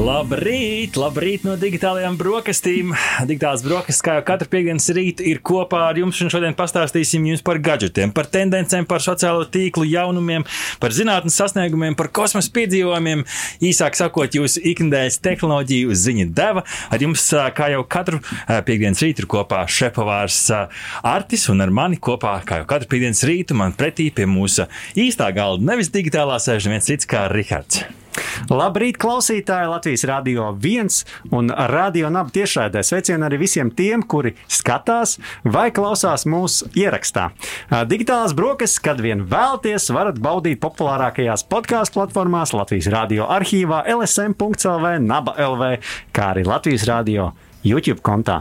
Labrīt, labrīt no digitālajām brokastīm. Digitālās brokastis, kā jau katru piekdienas rītu, ir kopā ar jums. Šodien pastāstīsim jums par gadgetiem, par tendencēm, par sociālo tīklu jaunumiem, par zinātnes sasniegumiem, par kosmosa piedzīvojumiem. Īsāk sakot, jūsu ikdienas tehnoloģiju ziņa deva. Ar jums, kā jau katru piekdienas rītu, ir kopā šefpavārs Artis un ar mani kopā, kā jau katru piekdienas rītu, man pretī pie mūsu īstā galda nevis digitālā sēž neviens cits kā Rihards. Labrīt, klausītāji! Latvijas Rādio 1 un Radio Naba tiešraidē. Sveicienu arī visiem tiem, kuri skatās vai klausās mūsu ierakstā. Digitālās brokastis, kad vien vēlaties, varat baudīt populārākajās podkāstu platformās Latvijas Rādio arhīvā, LSM.CLV, Naba LV, kā arī Latvijas Rādio YouTube kontā.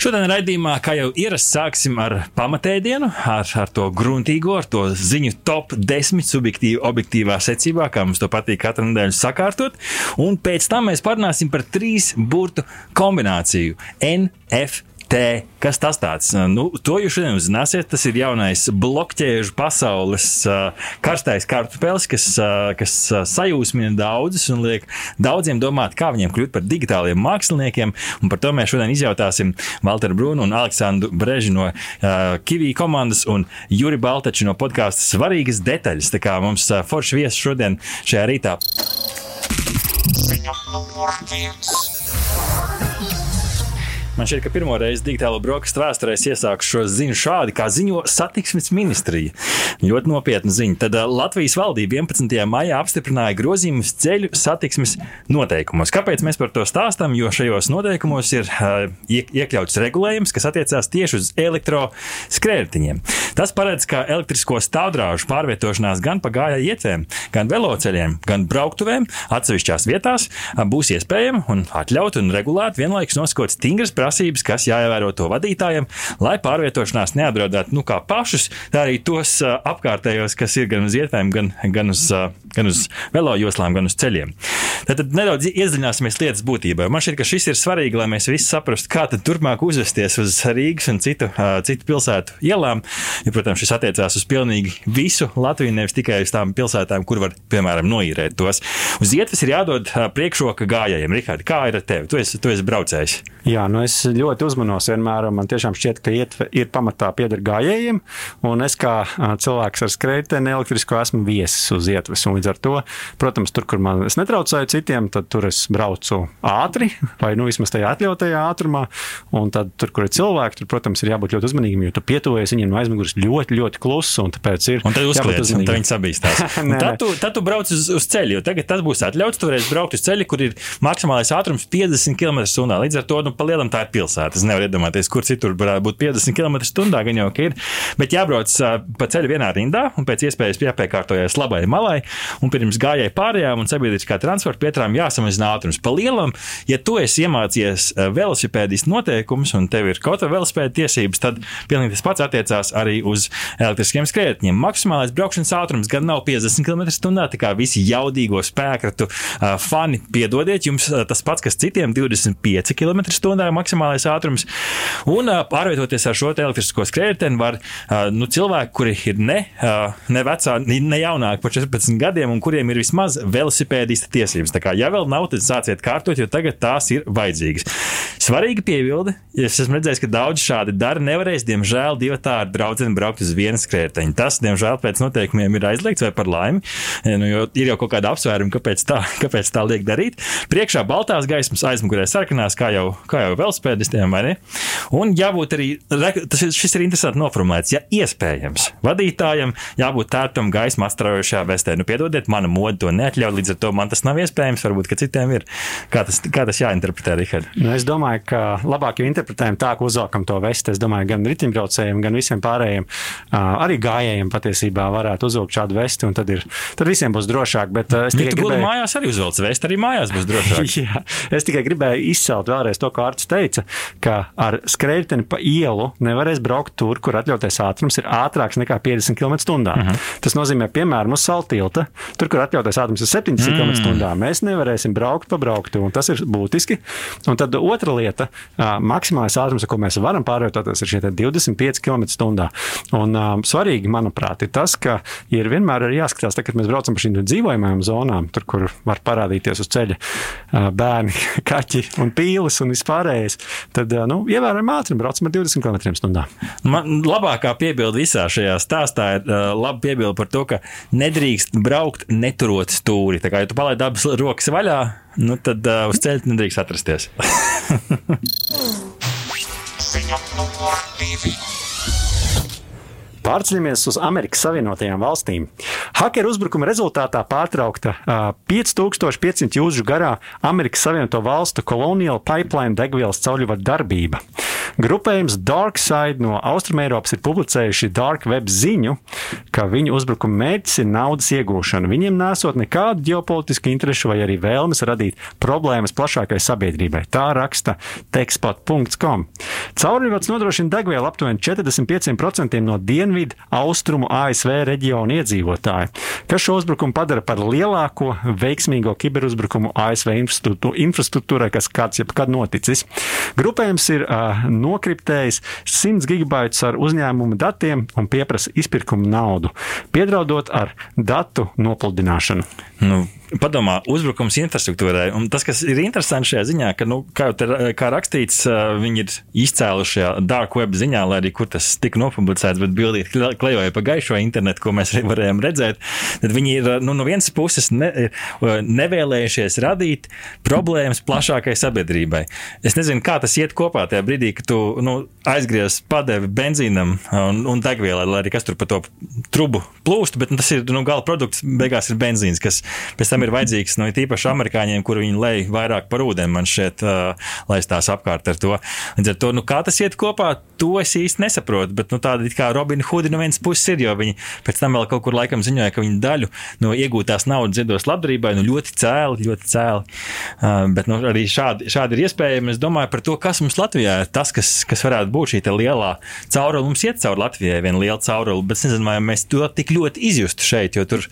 Šodien raidījumā, kā jau ierasts, sāksim ar pamatēdienu, ar, ar to gruntīgo, ar to ziņu top 10 subjektīvi, objektīvā secībā, kā mums to patīk katru nedēļu sakārtot. Un pēc tam mēs parunāsim par trīs burtu kombināciju - NFT. Kas tas tāds? Nu, to jūs šodien uzzināsiet. Tas ir jaunais blokķēžu pasaules karstais kartupelis, kas, kas sajūsmina daudzus un liek daudziem domāt, kā viņiem kļūt par digitāliem māksliniekiem. Un par to mēs šodien izjautāsim Walteru Brūnu un Aleksandru Breži no Kivī komandas un Juri Baltaču no podkāstu svarīgas detaļas. Tā kā mums forši viesis šodien šajā rītā. Ziņa numur viens. Man šķiet, ka pirmo reizi digitālo brokastu vēsturē iesāku šo ziņu šādi, kā ziņo satiksmes ministrija. Ļoti nopietna ziņa. Tad Latvijas valdība 11. maijā apstiprināja grozījumus ceļu satiksmes noteikumos. Kāpēc mēs par to stāstām? Jo šajos noteikumos ir uh, iekļauts regulējums, kas attiecās tieši uz elektroskrējējiņiem. Tas paredz, ka elektrisko stāvdrāžu pārvietošanās gan pa gājēju ietvēm, gan veloceļiem, gan brauktuvēm atsevišķās vietās būs iespējama un atļaut un regulēt vienlaikus nosakot stingras prasības prasības, kas jāievēro to vadītājiem, lai pārvietošanās neapdraudētu nu, kā pašus, tā arī tos apkārtējos, kas ir gan uz ietvēm, gan, gan uz, gan uz velojoslām, gan uz ceļiem. Tad nedaudz iedziļināsimies lietas būtībā. Man šķiet, ka šis ir svarīgi, lai mēs visi saprastu, kā turpmāk uzvesties uz Rīgas un citu, citu pilsētu ielām. Ja, protams, šis attiecās uz pilnīgi visu Latviju, nevis tikai uz tām pilsētām, kur var, piemēram, noīrēt tos. Uz ietves ir jādod priekšroka gājējiem. Rihard, kā ir ar tevi? Tu esi, tu esi braucējs. Jā, nu es ļoti uzmanos vienmēr. Man tiešām šķiet, ka ietve ir pamatā pieder gājējiem. Un es kā cilvēks ar skrejteni elektrisko esmu viesis uz ietves. Un līdz ar to, protams, tur, kur man es netraucēju citiem, tad tur es braucu ātri vai nu vismaz tajā atļautajā ātrumā. Un tad, tur, kur ir cilvēki, tur, protams, ir jābūt ļoti uzmanīgiem, jo tu pietuvies viņiem no aizmugures ļoti, ļoti klusu. Un tāpēc ir. Un tad uzkliedz, un tad viņi sabīstās. tad, tu, tad tu brauc uz, uz ceļu, jo tagad tas būs atļauts. Tu varēsi braukt uz ceļu, kur ir maksimālais ātrums 50 km/h. Līdz ar to nu, palielam tā ir pilsēta. Es nevaru iedomāties, kur citur varētu būt 50 km/h. Gan jau ka ir. Bet jābrauc pa ceļu vienā rindā un pēc iespējas jāpiekārtojas labai malai. Un pirms gājēji pārējām un sabiedriskā transporta pietrām jāsamazina ātrums. Pa lielam, ja tu esi iemācījies velosipēdistu noteikumus un tev ir kaut kāda velosipēda tiesības, tad pilnīgi tas pats attiecās arī uz elektriskiem skrējējiem. Maksimālais braukšanas ātrums gan nav 50 km/h, tā kā visi jaudīgo spēkratu uh, fani piedodiet, jums tas pats, kas citiem 25 km/h maksimālais ātrums. Un pārvietoties ar šo elektrisko skrējēju var nu, cilvēki, kuri ir ne, ne vecā, ne jaunāki par 14 gadiem un kuriem ir vismaz velosipēdista tiesības. Tā kā, ja vēl nav, tad sāciet kārtot, jo tagad tās ir vajadzīgas. Svarīga piebilde, ja es esmu redzējis, ka daudz šādi dara, nevarēs, diemžēl, divi tā ar draugiem braukt uz vienu skrējēju. Tas, diemžēl, pēc noteikumiem ir aizliegts vai par laimi, nu, jo ir jau kaut kāda apsvēruma, kāpēc tā, kāpēc tā liek darīt. Priekšā baltās gaismas, aizmugurē sarkanās, kā jau, kā jau velosipēdistiem, vai ne? Un jābūt arī, tas ir, šis ir interesanti noformulēts, ja iespējams, vadītājam jābūt tērtam gaismu astraujošajā vestē. Nu, piedodiet, mana moda to neatļauj, līdz ar to man tas nav iespējams, varbūt, ka citiem ir. Kā tas, kā tas jāinterpretē, Rihard? Nu, es domāju, ka labāk jau interpretējam tā, ka uzvelkam to vesti. Es domāju, gan riteņbraucējiem, gan visiem pārējiem, arī gājējiem patiesībā varētu uzvilkt šādu vesti, un tad, ir, tad visiem būs drošāk. Bet es tikai nu, gribēju... mājās arī uzvelc vesti, arī mājās būs drošāk. Jā, es tikai gribēju izcelt vēlreiz to, ko Arts teica, ka ar skrējēju pa ielu nevarēs braukt tur, kur atļautais ātrums ir ātrāks nekā 50 km/h. Uh -huh. Tas nozīmē, piemēram, uz saltilta, tur, kur atļautais ātrums ir 70 mm. km/h, mēs nevarēsim braukt pa brauktu, un tas ir būtiski. Un tad otra lieta, maksimālais ātrums, ar ko mēs varam pārvietoties, ir šie 25 km/h. Un uh, svarīgi, manuprāt, ir tas, ka ir vienmēr ir jāskatās, tā, kad mēs braucam pa šīm dzīvojamajām zonām, tur, kur var parādīties uz ceļa bērni, kaķi un pīles un vispārējais, tad uh, nu, ievērojami ātri braucam ar 20 km/h. Man labākā piebilde visā šajā stāstā ir uh, laba piebilde par to, ka nedrīkst braukt neturot stūri. Tā kā ja tu palaidi abas rokas vaļā, nu tad uh, uz ceļa nedrīkst atrasties. Ziņa numur divi. Pārceļamies uz Amerikas Savienotajām valstīm. Hakeru uzbrukuma rezultātā pārtraukta uh, 5500 jūdžu garā Amerikas Savienoto Valstu Colonial Pipeline degvielas cauļvadu darbība. Grupējums Darkside no Austrumēropas ir publicējuši Dark Web ziņu, ka viņu uzbrukuma mērķis ir naudas iegūšana. Viņiem nesot nekādu ģeopolitisku interesu vai arī vēlmes radīt problēmas plašākai sabiedrībai. Tā raksta tekstpat.com. Caurļvads nodrošina degvielu aptuveni 45% no dienvidu austrumu ASV reģionu iedzīvotāju, kas šo uzbrukumu padara par lielāko veiksmīgo kiberuzbrukumu ASV infrastruktūrai, kas kāds jebkad noticis. Grupējums ir uh, nokriptējis 100 gigabaitus ar uzņēmumu datiem un pieprasa izpirkumu naudu, piedraudot ar datu nopludināšanu. Nu, padomā, uzbrukums infrastruktūrai. Un tas, kas ir interesanti šajā ziņā, ka, nu, kā te, kā rakstīts, viņi ir izcēluši šajā dark web ziņā, lai arī kur tas tika nopublicēts, bet bildīt klejoja pa gaišo internetu, ko mēs varējām redzēt. Tad viņi ir nu, no vienas puses ne, nevēlējušies radīt problēmas plašākai sabiedrībai. Es nezinu, kā tas iet kopā tajā brīdī, kad tu nu, aizgriez padevi benzīnam un, un degvielai, lai arī kas tur pa to trubu plūst, bet nu, tas ir nu, gala produkts, beigās ir benzīns, kas pēc tam tam ir vajadzīgs, nu, īpaši amerikāņiem, kur viņi lej vairāk par ūdeni, man šķiet, uh, laistās apkārt ar to. Līdz ar to, nu, kā tas iet kopā, to es īsti nesaprotu, bet, nu, tāda it kā Robina Hoodi no vienas puses ir, jo viņi pēc tam vēl kaut kur laikam ziņoja, ka viņi daļu no iegūtās naudas ziedos labdarībai, nu, ļoti cēli, ļoti cēli. Uh, bet, nu, arī šādi, šādi ir iespējami. Es domāju par to, kas mums Latvijā ir tas, kas, kas varētu būt šī lielā caurule. Mums iet cauri Latvijai viena liela caurule, bet es nezinu, vai mēs to tik ļoti izjustu šeit, jo tur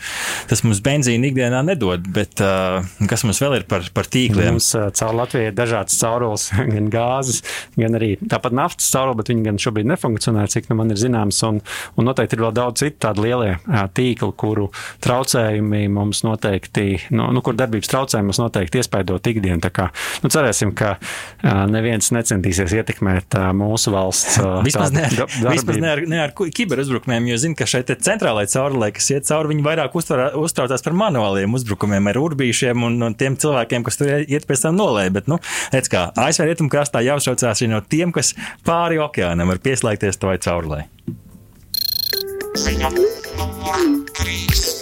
tas mums benzīna ikdienā nedod uzdod, bet uh, kas mums vēl ir par, par tīkliem? Mums uh, caur Latviju ir dažādas caurules, gan gāzes, gan arī tāpat naftas caurule, bet viņi gan šobrīd nefunkcionē, cik nu man ir zināms. Un, un noteikti ir vēl daudz citu tādu lielie uh, tīkli, kuru traucējumi mums noteikti, nu, nu kur darbības traucējumi mums noteikti iespaidot ikdienu. Tā kā, nu, cerēsim, ka uh, neviens necentīsies ietekmēt uh, mūsu valsts. Uh, vismaz ne, da, vismaz ne ar, ne ar kiberuzbrukumiem, jo zinu, ka šeit centrālajai caurulē, kas iet cauri, viņi vairāk uztraucās par manuāliem uzbrukumiem uzbrukumiem ar urbīšiem un, un tiem cilvēkiem, kas tur iet pēc tam nolēja. Bet, nu, redz, kā ASV rietumkrastā jāuztraucās no tiem, kas pāri okeānam var pieslēgties tavai caurulē. Ziņa 3.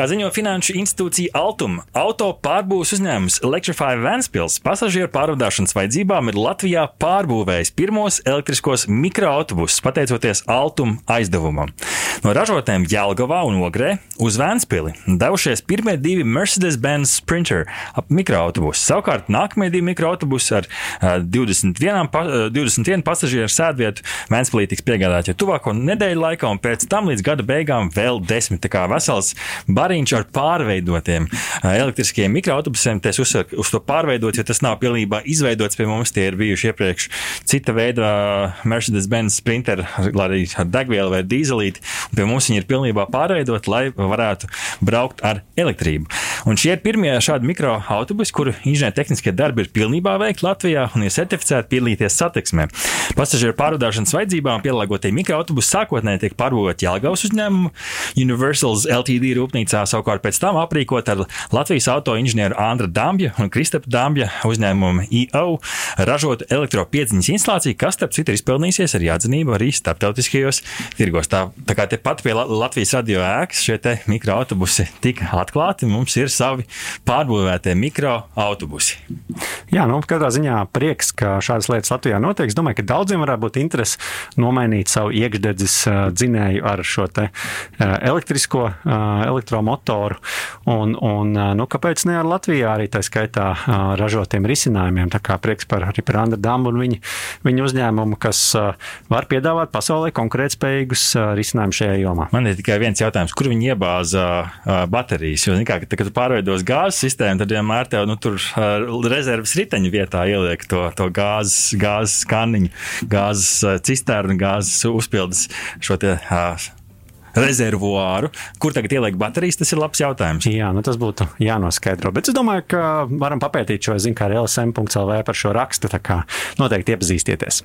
Kā ziņo finanšu institūcija Altuma, auto pārbūves uzņēmums Electrify Vanspils pasažieru pārvadāšanas vajadzībām ir Latvijā pārbūvējis pirmos elektriskos mikroautobusus pateicoties Altuma aizdevumam. No ražotēm Jelgavā un Ogrē uz Vanspili devušies pirmie divi Mercedes-Benz Sprinter mikroautobusi. Savukārt nākamie divi mikroautobusi ar 21, pa, 21 pasažieru sēdvietu Vanspilī tiks piegādāti jau tuvāko nedēļu laikā, un pēc tam līdz gada beigām vēl desmit. Tā kā vesels bar bariņš ar pārveidotiem elektriskiem mikroautobusiem. Es uzsveru uz to pārveidot, jo tas nav pilnībā izveidots pie mums. Tie ir bijuši iepriekš cita veida Mercedes-Benz Sprinter, arī ar degvielu vai dīzelīti. Pie mums viņi ir pilnībā pārveidoti, lai varētu braukt ar elektrību. Un šie ir pirmie šādi mikroautobusi, kuru inženiertehniskie darbi ir pilnībā veikti Latvijā un ir certificēti piedalīties satiksmē. Pasažieru pārvadāšanas vajadzībām pielāgotie mikroautobusi sākotnēji tiek pārbūvēti Jālgavas uzņēmumu Universals LTD rūpnīcā savukārt pēc tam aprīkot ar Latvijas auto inženieru Andra Dambja un Kristapa Dambja uzņēmumu EO ražotu elektropiedziņas instalāciju, kas, starp citu, ir izpelnījusies ar atzinību arī starptautiskajos tirgos. Tā, tā kā tepat pie Latvijas radio ēkas šie mikroautobusi tika atklāti, mums ir savi pārbūvētie mikroautobusi. Jā, nu, katrā ziņā prieks, ka šādas lietas Latvijā notiek. Es domāju, ka daudziem varētu būt interesi nomainīt savu iekšdedzes dzinēju ar šo elektrisko elektroautobusu elektromotoru. Un, un, nu, kāpēc ne ar Latvijā arī tā skaitā ražotiem risinājumiem? Tā kā prieks par, arī par Andru Dambu un viņa, viņa uzņēmumu, kas var piedāvāt pasaulē konkurētspējīgus risinājumus šajā jomā. Man ir tikai viens jautājums, kur viņi iebāza baterijas? Jo, kā, kad tu pārveidos gāzes sistēmu, tad vienmēr tev nu, tur rezerves riteņu vietā ieliek to, to gāzes, gāzes kaniņu, gāzes cisternu, gāzes uzpildes šo te. Uh, rezervuāru, kur tagad ielikt baterijas, tas ir labs jautājums. Jā, nu tas būtu jānoskaidro. Bet es domāju, ka varam papētīt šo ziņu, kā LSM.CLV par šo rakstu. Tā kā noteikti iepazīstieties.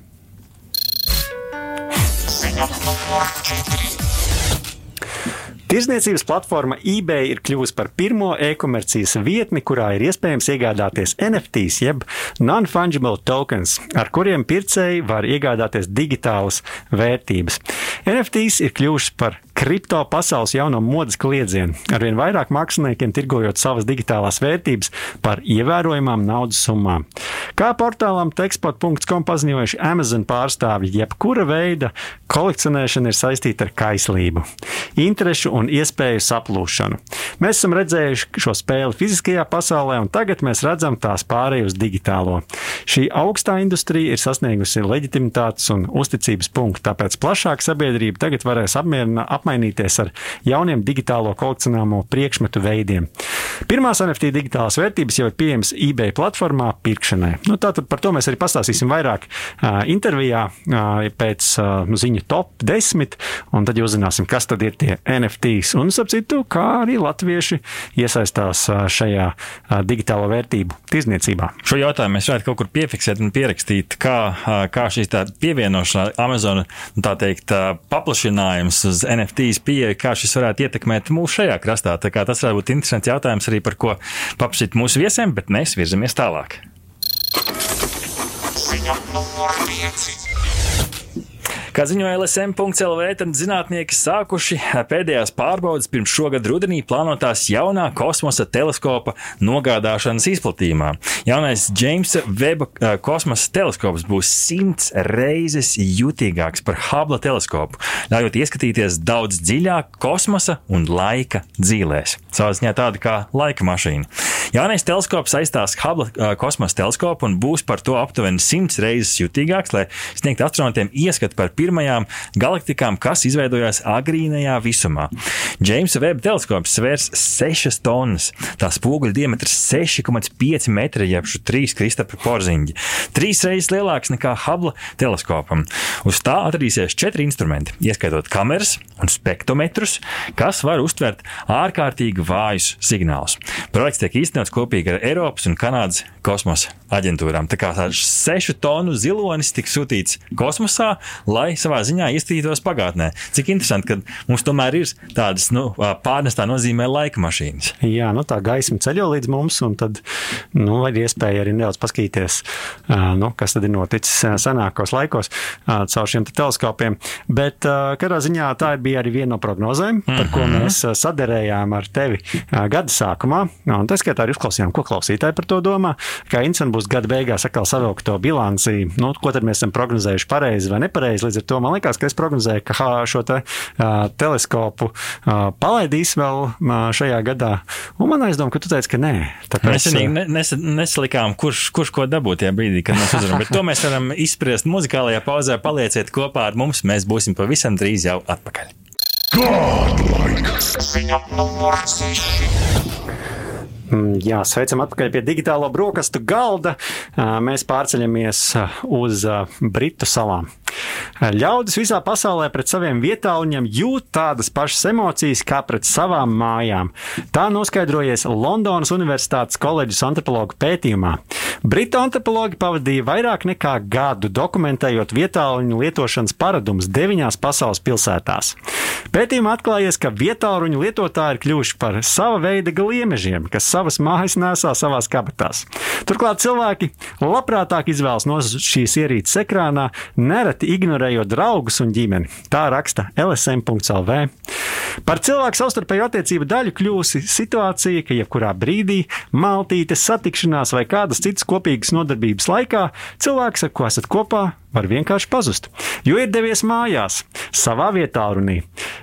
Numur 4. Tirzniecības platforma eBay ir kļuvusi par pirmo e-komercijas vietni, kurā ir iespējams iegādāties NFTs, jeb non-fungible tokens, ar kuriem pircēji var iegādāties digitālas vērtības. NFTs ir kļuvuši par kripto pasaules jauno modes kliedzienu, arvien vairāk māksliniekiem tirgojot savas digitālās vērtības par ievērojamām naudas summām. Kā portālam tekstpot.com paziņojuši Amazon pārstāvji, jebkura veida kolekcionēšana ir saistīta ar kaislību, interešu un iespēju saplūšanu. Mēs esam redzējuši šo spēli fiziskajā pasaulē, un tagad mēs redzam tās pārēju uz digitālo. Šī augstā industrija ir sasniegusi leģitimitātes un uzticības punktu, tāpēc plašāka sabiedrība tagad varēs apmainīties ar jauniem digitālo kolekcionāmo priekšmetu veidiem. Pirmās NFT digitālās vērtības jau ir pieejamas eBay platformā pirkšanai. Nu, tātad par to mēs arī pastāstīsim vairāk uh, intervijā uh, pēc uh, ziņu top 10, un tad jūs zināsim, kas tad ir tie NFTs. Un, ap citu, kā arī latvieši iesaistās šajā digitālo vērtību tirzniecībā. Šo jautājumu mēs varētu kaut kur piefiksēt un pierakstīt, kā, kā šīs pievienošana Amazon, tā teikt, paplašinājums uz NFT NFTs pieeja, kā šis varētu ietekmēt mūsu šajā krastā. Tas varētu būt interesants jautājums arī par ko paprasīt mūsu viesiem, bet mēs virzamies tālāk. Ziņa numur 5. Kā ziņoja LSM.CLV, tad zinātnieki sākuši pēdējās pārbaudas pirms šogad rudenī plānotās jaunā kosmosa teleskopa nogādāšanas izplatījumā. Jaunais Džeimsa Veba eh, kosmosa teleskops būs simts reizes jutīgāks par Hubble teleskopu, ļaujot ieskatīties daudz dziļāk kosmosa un laika dzīvēs. Savā ziņā tāda kā laika mašīna. Jaunais teleskops aizstās Hubble eh, kosmosa teleskopu un būs par to aptuveni simts reizes jutīgāks, lai sniegtu astronautiem ieskatu par pirmo pirmajām galaktikām, kas izveidojās agrīnajā visumā. Džeimsa Webb teleskops svērs 6 tonnas. Tā spoguļa diametrs 6,5 metri, jeb 3 Kristapra porziņģi. Trīs reizes lielāks nekā Hubble teleskopam. Uz tā atradīsies četri instrumenti, ieskaitot kameras un spektrometrus, kas var uztvert ārkārtīgi vājus signālus. Projekts tiek īstenots kopīgi ar Eiropas un Kanādas kosmosa aģentūrām. Tā kā tāds sešu tonu zilonis tiks sūtīts kosmosā, lai savā ziņā iestrītos pagātnē. Cik interesanti, ka mums tomēr ir tādas nu, pārnestā nozīmē laika mašīnas. Jā, nu, tā gaisma ceļo līdz mums, un tad nu, ir iespēja arī nedaudz paskatīties, nu, kas tad ir noticis senākos laikos caur šiem te teleskopiem. Bet katrā ziņā tā bija arī viena no prognozēm, par ko mhm. mēs saderējām ar tevi gada sākumā. Un tas skaitā arī uzklausījām, ko klausītāji par to domā. Kā Insen būs gada beigās atkal savilkt to bilanci, nu, ko tad mēs esam prognozējuši pareizi vai nepareizi. Līdz ar to man liekas, ka es prognozēju, ka šo te, uh, teleskopu uh, palaidīs vēl uh, šajā gadā. Un man aizdomā, ka tu teici, ka nē. Tāpēc, mēs ne, nes, nesalikām, kurš, kurš ko dabūt tajā brīdī, kad mēs uzvaram. Bet to mēs varam izspriest muzikālajā pauzē. Palieciet kopā ar mums, mēs būsim pavisam drīz jau atpakaļ. Godlike! Jā, sveicam atpakaļ pie digitālo brokastu galda. Mēs pārceļamies uz Britu salām. Ļaudis visā pasaulē pret saviem vietāluņiem jūt tādas pašas emocijas kā pret savām mājām. Tā noskaidrojies Londonas Universitātes koledžas antropologu pētījumā. Britu antropologi pavadīja vairāk nekā gadu dokumentējot vietāluņu lietošanas paradumus deviņās pasaules pilsētās. Pētījumā atklājies, ka vietāluņu lietotāji ir kļuvuši par sava veida gliemežiem, kas savas mājas nesā savās kabatās. Turklāt cilvēki labprātāk izvēlas no šīs ierīces ekrānā, nereti ignorējot draugus un ģimeni. Tā raksta LSM.CLV. Par cilvēku savstarpēju attiecību daļu kļūsi situācija, ka jebkurā brīdī, maltītes, satikšanās vai kādas citas kopīgas nodarbības laikā cilvēks, ar ko esat kopā, var vienkārši pazust, jo ir devies mājās, savā vietā runī.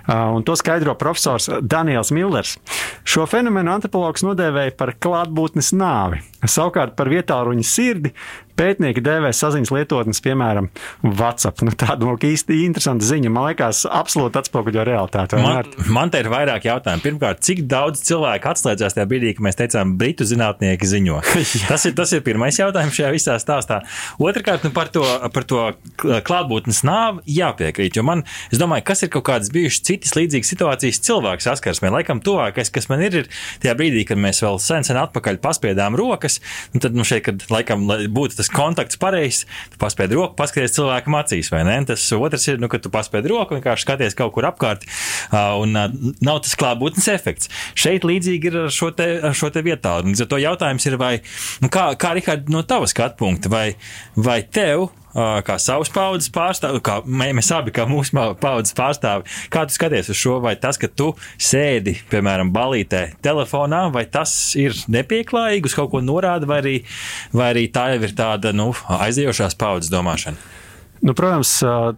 Un to skaidro profesors Daniels Millers. Šo fenomenu antropologs nodēvēja par klātbūtnes nāvi. Savukārt par vietāluņa sirdi Pētnieki dēvē saziņas lietotnes, piemēram, WhatsApp. Nu, tāda lūk, īsti interesanta ziņa. Man liekas, absolūti atspoguļo realitāti. Man, man te ir vairāk jautājumu. Pirmkārt, cik daudz cilvēku atslēdzās tajā brīdī, kad mēs teicām, britu zinātnieki ziņo? tas, ir, tas ir pirmais jautājums šajā visā stāstā. Otrakārt, nu, par to, par to klātbūtnes nāvi jāpiekrīt. Jo man, es domāju, kas ir kaut kādas bijušas citas līdzīgas situācijas cilvēku saskarsmē. Laikam tuvākais, kas man ir, ir tajā brīdī, kad mēs vēl sen, sen atpakaļ paspiedām rokas. Tad, nu, šeit, kad laikam būtu tas kontakts pareizs, tu paspēdi roku, paskaties cilvēkam acīs, vai ne? Tas otrs ir, nu, ka tu paspēdi roku, vienkārši skaties kaut kur apkārt, un nav tas klātbūtnes efekts. Šeit līdzīgi ir ar šo te, ar šo te vietā. Līdz ar to jautājums ir, vai, nu, kā, kā Rihard, no tava skatu punkta, vai, vai tev kā savas paudzes pārstāvi, kā mēs abi, kā mūsu paudzes pārstāvi. Kā tu skaties uz šo, vai tas, ka tu sēdi, piemēram, balītē telefonā, vai tas ir nepieklājīgi, uz kaut ko norāda, vai arī, vai arī tā jau ir tāda nu, aizējošās paudzes domāšana? Nu, protams,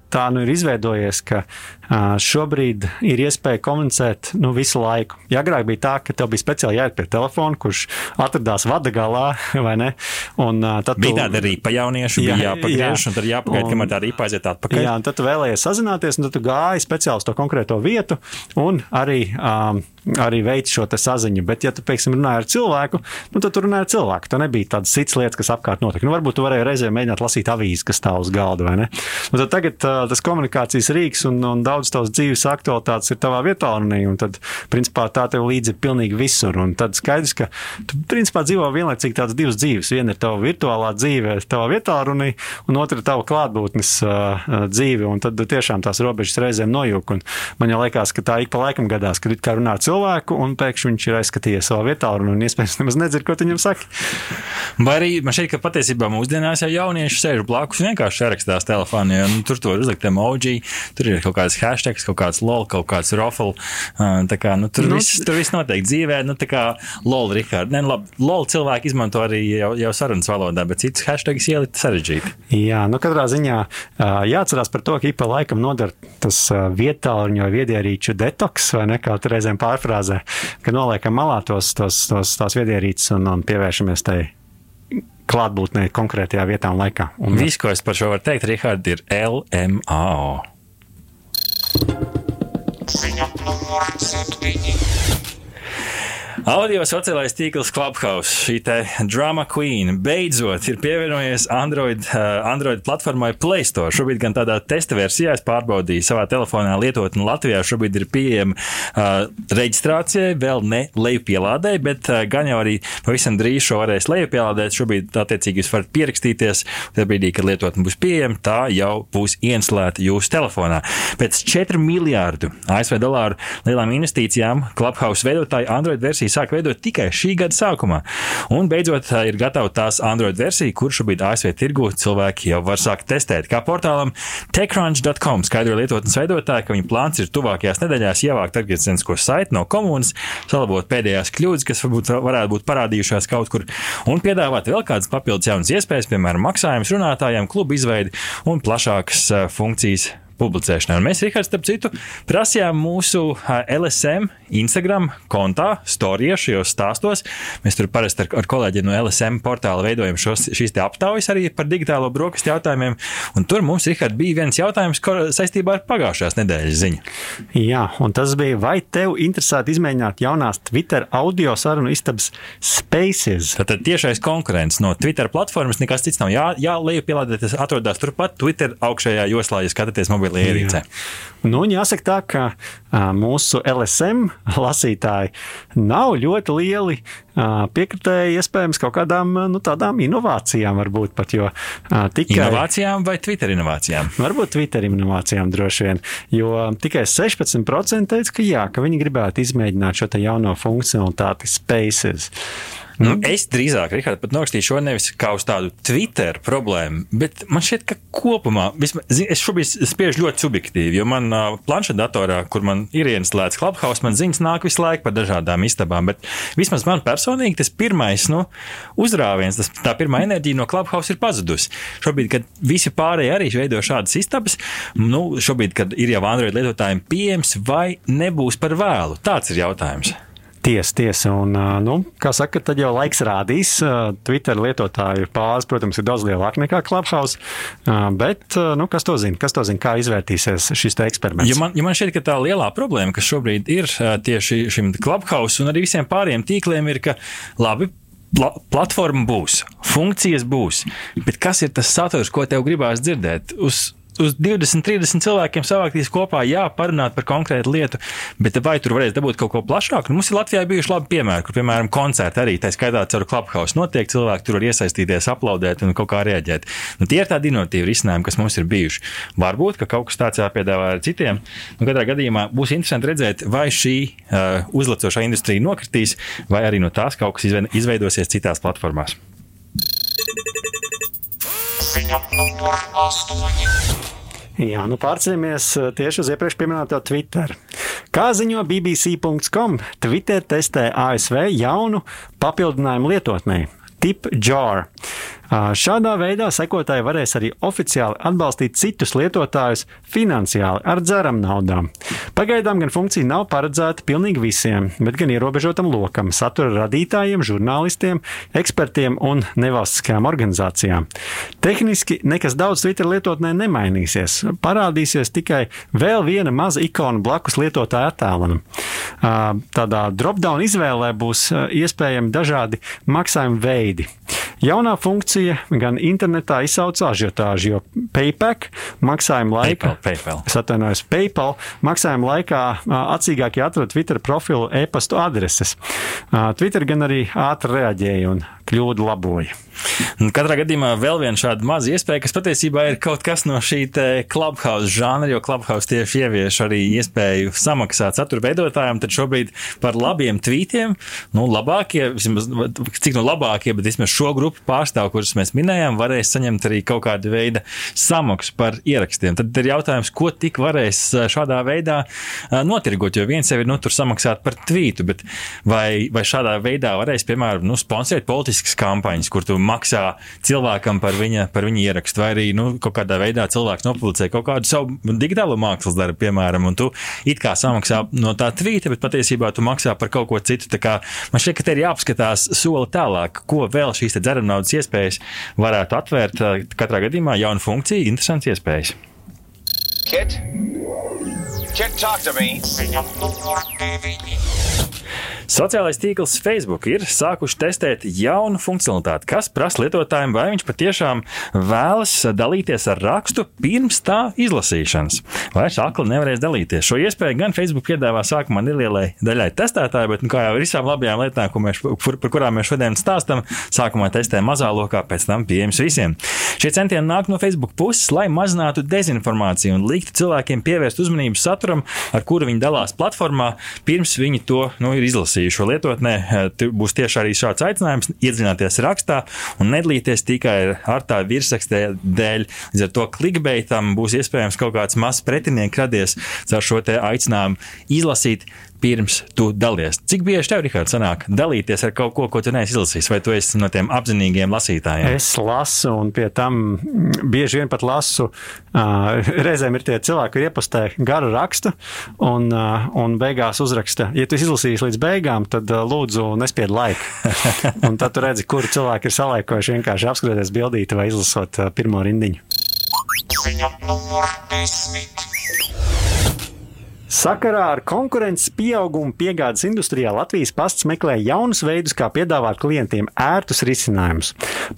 tā nu ir izveidojies, ka šobrīd ir iespēja komunicēt nu, visu laiku. Ja agrāk bija tā, ka tev bija speciāli jāiet pie telefona, kurš atradās vada galā, vai ne? Un, tad bija tu, tāda rīpa jauniešu, bija jā, jāpagriež, jā, un tad jāpagaida, kamēr tā rīpa aiziet atpakaļ. Jā, un tad tu vēlējies sazināties, un tad tu gāji speciāli uz to konkrēto vietu un arī, um, arī veici šo saziņu. Bet, ja tu, piemēram, runāji ar cilvēku, nu, tad tu runāji ar cilvēku. Tā nebija tādas cits lietas, kas apkārt notika. Nu, varbūt tu varēji reizē mēģināt lasīt avīzi, kas stāv uz galda, vai ne? Un tad tagad uh, tas komunikācijas rīks un, un daudz tavas dzīves aktualitātes ir tavā vietā, un tad, principā, tā tev līdzi ir pilnīgi visur. Un tad skaidrs, ka tu, principā, dzīvo vienlaicīgi tādas divas dzīves. Viena ir tava virtuālā dzīve, tavā vietā, runī, un otra ir tava klātbūtnes uh, dzīve. Un tad tiešām tās robežas reizēm nojūg. Un man jau liekas, ka tā ik pa laikam gadās, kad it kā runā cilvēku, un pēkšņi viņš ir aizskatījies savā vietā, un, iespējams nemaz nedzird, ko viņam saka. Vai arī man šķiet, ka patiesībā mūsdienās jau jaunieši sēž blakus un vienkārši rakstās telefonā. Nu, tur tur uzlikt emoji, tur ir kaut kāds hashtags, kaut kāds lol, kaut kāds rofl. Tā kā, nu, tur, nu, viss, tur viss notiek dzīvē, nu, tā kā lol, Rihard. Ne, labi, lol cilvēki izmanto arī jau, jau sarunas valodā, bet citus hashtags ielikt sarežģīti. Jā, nu katrā ziņā jāatcerās par to, ka ik pa laikam nodara tas vietāluņu vai viedierīču detoks, vai ne, kā tur reizēm pārfrāzē, ka noliekam malā tos, tos, tos, tās viedierīces un, un pievēršamies tai klātbūtnē konkrētajā vietā un laikā. Un Viss, ko es par šo varu teikt, Rihard, ir LMAO. Ziņa numur 7. Audio sociālais tīkls Clubhouse, šī te drama queen, beidzot ir pievienojies Android, uh, Android platformai Play Store. Šobrīd gan tādā testa versijā es pārbaudīju savā telefonā lietotni Latvijā. Šobrīd ir pieejama uh, reģistrācijai, vēl ne lejupielādē, bet uh, gan jau arī pavisam drīz šo varēs lejupielādēt. Šobrīd, attiecīgi, jūs varat pierakstīties. Tajā brīdī, kad lietotne būs pieejama, tā jau būs ieinstallēta jūsu telefonā. Pēc 4 miljārdu ASV dolāru lielām investīcijām Clubhouse veidotāji Android versijas sāk veidot tikai šī gada sākumā. Un beidzot ir gatava tās Android versija, kur šobrīd ASV tirgu cilvēki jau var sākt testēt. Kā portālam techcrunch.com skaidro lietotnes veidotāji, ka viņa plāns ir tuvākajās nedēļās ievākt atgriezenisko saiti no komunas, salabot pēdējās kļūdas, kas varbūt varētu būt parādījušās kaut kur, un piedāvāt vēl kādas papildus jaunas iespējas, piemēram, maksājumus runātājiem, klubu izveidi un plašākas funkcijas publicēšanai. Un mēs, Rihards, starp citu, prasījām mūsu LSM Instagram kontā, storijā, šajos stāstos. Mēs tur parasti ar, ar kolēģiem no LSM portāla veidojam šos, šīs aptaujas arī par digitālo brokastu jautājumiem. Un tur mums, Rihards, bija viens jautājums saistībā ar pagājušās nedēļas ziņu. Jā, un tas bija, vai tev interesētu izmēģināt jaunās Twitter audio sarunu istabas Spaces? Tad tiešais konkurents no Twitter platformas nekas cits nav. Jā, jā lejupielādēties, atrodas turpat Twitter augšējā joslā, ja skatāties mobilā mobilā ierīcē. Nu, jāsaka tā, ka a, mūsu LSM lasītāji nav ļoti lieli piekritēji iespējams kaut kādām nu, tādām inovācijām, varbūt pat. Jo, tikai, inovācijām vai Twitter inovācijām? Varbūt Twitter inovācijām droši vien. Jo tikai 16% teica, ka jā, ka viņi gribētu izmēģināt šo jauno funkcionalitāti Spaces. Nu, mm. Es drīzāk, Rihard, pat norakstīju šo nevis kā uz tādu Twitter problēmu, bet man šķiet, ka kopumā, vismaz, es šobrīd spiežu ļoti subjektīvi, jo man uh, planšetdatorā, kur man ir ieinstallēts Clubhouse, man ziņas nāk visu laiku par dažādām istabām, bet vismaz man personīgi tas pirmais, nu, uzrāviens, tas, tā pirmā enerģija no Clubhouse ir pazudusi. Šobrīd, kad visi pārējie arī veido šādas istabas, nu, šobrīd, kad ir jau Android lietotājiem pieejams, vai nebūs par vēlu? Tāds ir jautājums. Tiesa, tiesa. Un, nu, kā saka, tad jau laiks rādīs. Twitter lietotāju bāze, protams, ir daudz lielāka nekā Clubhouse. Bet, nu, kas to zina? Kas to zina, kā izvērtīsies šis eksperiments? Ja man, ja man šķiet, ka tā lielā problēma, kas šobrīd ir tieši šim Clubhouse un arī visiem pārējiem tīkliem, ir, ka labi, pla platforma būs, funkcijas būs, bet kas ir tas saturs, ko tev gribās dzirdēt? Uz uz 20, 30 cilvēkiem savākties kopā, jā, parunāt par konkrētu lietu, bet vai tur varēs dabūt kaut ko plašāku? Nu, mums ir Latvijā bijuši labi piemēri, kur, piemēram, koncerti arī, tā skaitā caur Clubhouse notiek, cilvēki tur var iesaistīties, aplaudēt un kaut kā rēģēt. Nu, tie ir tādi inovatīvi risinājumi, kas mums ir bijuši. Varbūt, ka kaut kas tāds jāpiedāvā ar citiem. Nu, katrā gadījumā būs interesanti redzēt, vai šī uh, uzlacošā industrija nokritīs, vai arī no tās kaut kas izveidosies citās platformās. Ziņa numur 8. Jā, nu pārceļamies eh, tieši uz iepriekš minēto Twitter. Kā ziņo BBC.com, Twitter testē ASV jaunu papildinājumu lietotnē, Tip Jar. Šādā veidā sekotāji varēs arī oficiāli atbalstīt citus lietotājus finansiāli ar dzeram naudām. Pagaidām gan funkcija nav paredzēta pilnīgi visiem, bet gan ierobežotam lokam, satura radītājiem, žurnālistiem, ekspertiem un nevalstiskajām organizācijām. Tehniski nekas daudz Twitter lietotnē nemainīsies. Parādīsies tikai vēl viena maza ikona blakus lietotāja attēlam. Tādā drop-down izvēlē būs iespējami dažādi maksājuma veidi. Jaunā funkcija gan internetā izsauca ažiotāžu, jo PayPal maksājuma laikā, PayPal, es atvainojos, PayPal maksājuma laikā acīgāk jāatrod Twitter profilu e-pastu adreses. Twitter gan arī ātri reaģēja un kļūdu laboja. Katrā gadījumā vēl viena šāda maza iespēja, kas patiesībā ir kaut kas no šī clubhouse žanra, jo clubhouse tieši ievieš arī iespēju samaksāt satura veidotājiem. Tad šobrīd par labiem tvītiem, nu, labākie, vismaz, cik no labākie, bet vismaz šo grupu pārstāv, kurus mēs minējām, varēs saņemt arī kaut kādu veidu samaksu par ierakstiem. Tad ir jautājums, ko tik varēs šādā veidā notirgot, jo viens jau ir nu, tur samaksāt par tvītu, bet vai, vai šādā veidā varēs, piemēram, nu, sponsorēt politiskas kampaņas, kur tu maksā cilvēkam par viņa, par viņa ierakstu, vai arī nu, kaut kādā veidā cilvēks nopublicē kaut kādu savu digitālo mākslas darbu, piemēram, un tu it kā samaksā no tā tvīta, bet patiesībā tu maksā par kaut ko citu. Man šķiet, ka te ir jāapskatās soli tālāk, ko vēl šīs dzeramnaudas iespējas varētu atvērt. Katrā gadījumā jauna funkcija, interesants iespējas. Kit? Kit, talk to me. Sociālais tīkls Facebook ir sākuši testēt jaunu funkcionalitāti, kas prasa lietotājiem, vai viņš patiešām vēlas dalīties ar rakstu pirms tā izlasīšanas. Vai šākli nevarēs dalīties. Šo iespēju gan Facebook piedāvā sākumā nelielai daļai testētāju, bet, nu, kā jau ar visām labajām lietām, mēs, par, par kurām mēs šodien stāstām, sākumā testē mazā lokā, pēc tam pieejams visiem. Šie centieni nāk no Facebook puses, lai mazinātu dezinformāciju un liktu cilvēkiem pievērst uzmanību saturam, ar kuru viņi dalās platformā, pirms viņi to nu, ir izlasījuši lietotnē, eh, būs tieši arī šāds aicinājums iedzināties rakstā un nedalīties tikai ar tā virsrakstē dēļ. Līdz ar to klikbeitam būs iespējams kaut kāds mazs pretinieks radies ar šo aicinājumu izlasīt pirms tu dalies. Cik bieži tev, Rikārd, sanāk dalīties ar kaut ko, ko tu neesi izlasījis, vai tu esi no tiem apzinīgiem lasītājiem? Es lasu, un pie tam bieži vien pat lasu. Uh, reizēm ir tie cilvēki, kur iepastē garu rakstu, un, uh, un beigās uzraksta, ja tu izlasīsi līdz beigām, tad uh, lūdzu nespied laiku. un tad tu redzi, kuri cilvēki ir salaikojuši vienkārši apskatoties bildīti vai izlasot uh, pirmo rindiņu. Ziņa numur desmit. Sakarā ar konkurences pieaugumu piegādes industrijā Latvijas pasts meklē jaunus veidus, kā piedāvāt klientiem ērtus risinājumus.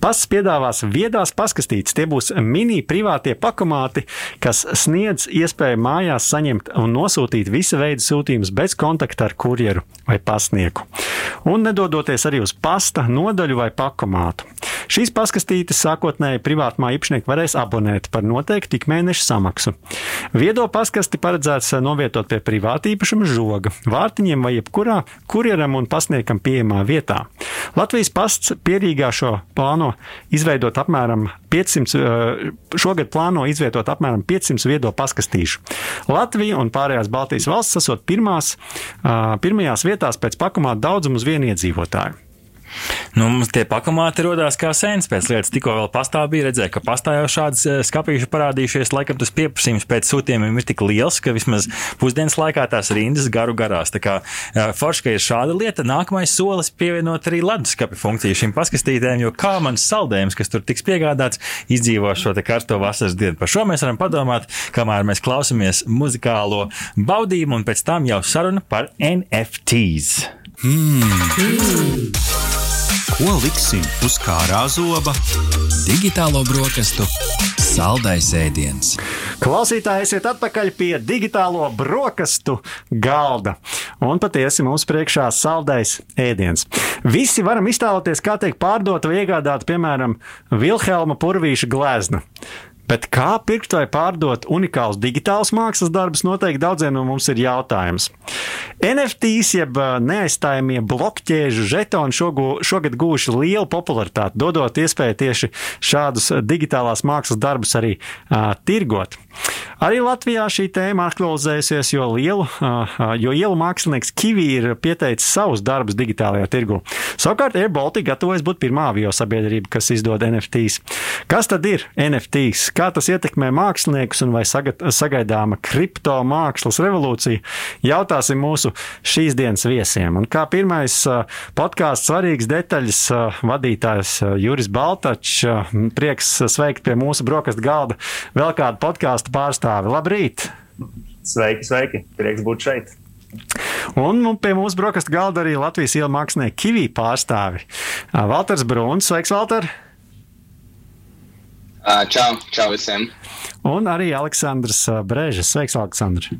Pasts piedāvās viedās paskastītes, tie būs mini privātie pakomāti, kas sniedz iespēju mājās saņemt un nosūtīt visa veida sūtījumus bez kontakta ar kurjeru vai pasnieku, un nedodoties arī uz pasta nodaļu vai pakomātu. Šīs paskastītes sākotnēji privātmā īpašnieki varēs abonēt par noteiktu ikmēneša samaksu. Viedo paskasti paredzēts novietot pievienot pie privāta īpašuma žoga, vārtiņiem vai jebkurā kurjeram un pasniegam pieejamā vietā. Latvijas pasts pierīgā šo plāno izveidot apmēram 500, eh, šogad plāno izvietot apmēram 500 viedo paskastīšu. Latvija un pārējās Baltijas valsts esot pirmās, eh, pirmajās vietās pēc pakamā daudzumu uz vienu iedzīvotāju. Nu, mums tie pakamāti radās kā sēnes pēc lietas. Tikko vēl pastāv bija redzēja, ka pastāv jau šādas eh, skāpīšas parādījušies. Laikam tas pieprasījums pēc sūtījumiem ir tik liels, ka vismaz pusdienas laikā tās rindas garu garās. Tā kā eh, forši, ka ir šāda lieta, nākamais solis pievienot arī leduskapi funkciju šīm paskastītēm, jo kā mans saldējums, kas tur tiks piegādāts, izdzīvo šo karsto vasaras dienu. Par šo mēs varam padomāt, kamēr mēs klausāmies muzikālo baudījumu, un pēc tam jau saruna par NFTs. Mm. Mm. Ko liksim uz kārā zoba? Digitālo brokastu saldais ēdiens. Klausītāji, esiet atpakaļ pie digitālo brokastu galda. Un patiesi mums priekšā saldais ēdiens. Visi varam iztēloties, kā tiek pārdota vai iegādāta, piemēram, Vilhelma Purvīša glezna. Bet kā pirkt vai pārdot unikālus digitālus mākslas darbus, noteikti daudziem no mums ir jautājums. NFTs, jeb neaizstājamie blokķēžu žetoni šogad gūši lielu popularitāti, dodot iespēju tieši šādus digitālās mākslas darbus arī uh, tirgot. Arī Latvijā šī tēma aktualizējusies, jo lielu, jo ielu mākslinieks Kivi ir pieteicis savus darbus digitālajā tirgu. Savukārt AirBaltic gatavojas būt pirmā avio sabiedrība, kas izdod NFTs. Kas tad ir NFTs? Kā tas ietekmē māksliniekus un vai sagaidāma kripto mākslas revolūcija? Jautāsim mūsu šīs dienas viesiem. Un kā pirmais podkāsts svarīgs detaļas vadītājs Juris Baltačs, prieks sveikt pie mūsu brokastu galda vēl kādu podkāstu podkāstu pārstāvi. Labrīt! Sveiki, sveiki! Prieks būt šeit! Un pie mūsu brokastu galda arī Latvijas ielu mākslinieka Kivī pārstāvi. Valters Bruns, sveiks, Valter! Čau, čau visiem! Un arī Aleksandrs Brēžas. Sveiks, Aleksandrs!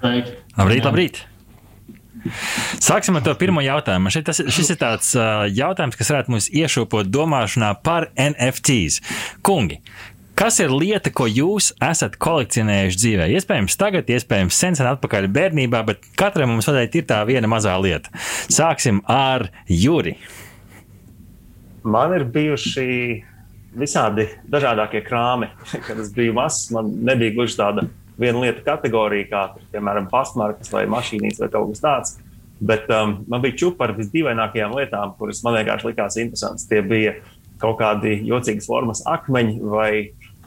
Sveiki! Labrīt, labrīt! Sāksim ar to pirmo jautājumu. Šeit tas, šis ir tāds uh, jautājums, kas varētu mums iešūpot domāšanā par NFTs. Kungi, Kas ir lieta, ko jūs esat kolekcionējuši dzīvē? Iespējams, tagad, iespējams, sen, sen atpakaļ bērnībā, bet katram mums noteikti ir tā viena mazā lieta. Sāksim ar Juri. Man ir bijuši visādi dažādākie krāmi. Kad es biju mazs, man nebija gluži tāda viena lieta kategorija, kā, piemēram, pastmarkas vai mašīnītes vai kaut kas tāds. Bet um, man bija čūpa ar visdīvainākajām lietām, kuras man vienkārši likās interesantas. Tie bija kaut kādi jocīgas formas akmeņi vai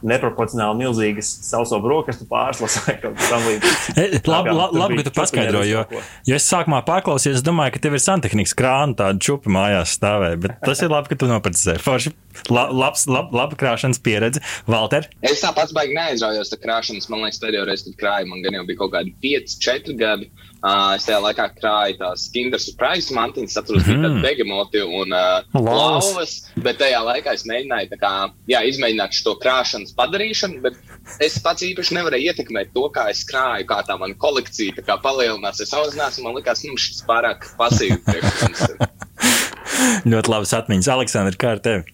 neproporcionāli milzīgas sauso brokastu pārslas vai kaut kas tamlīdzīgs. labi, labi, labi, ka tu paskaidro, jo, jo es sākumā paklausījos, es domāju, ka tev ir santehnikas krāna, tāda čupa mājās stāvē, bet tas ir labi, ka tu noprecizēji. Forši, la, labs, lab, laba krāšanas pieredze. Valter? Es tā pats baigi neaizraujos, tā krāšanas, man liekas, pēdējo reizi, kad krāju, man gan jau bija kaut kādi 5, 4 gadi. Uh, es tajā laikā krāju tās Kinder Surprise mantiņas, atceros, bija tādi begemoti un uh, lauvas, bet tajā laikā es mēģināju kā, jā, izmēģināt šo krāšanas padarīšanu, bet es pats īpaši nevarēju ietekmēt to, kā es krāju, kā tā mana kolekcija tā kā palielinās. Es auzinās, un man likās, nu, šis pārāk pasīvi. Ļoti labas atmiņas. Aleksandr, kā ar tevi?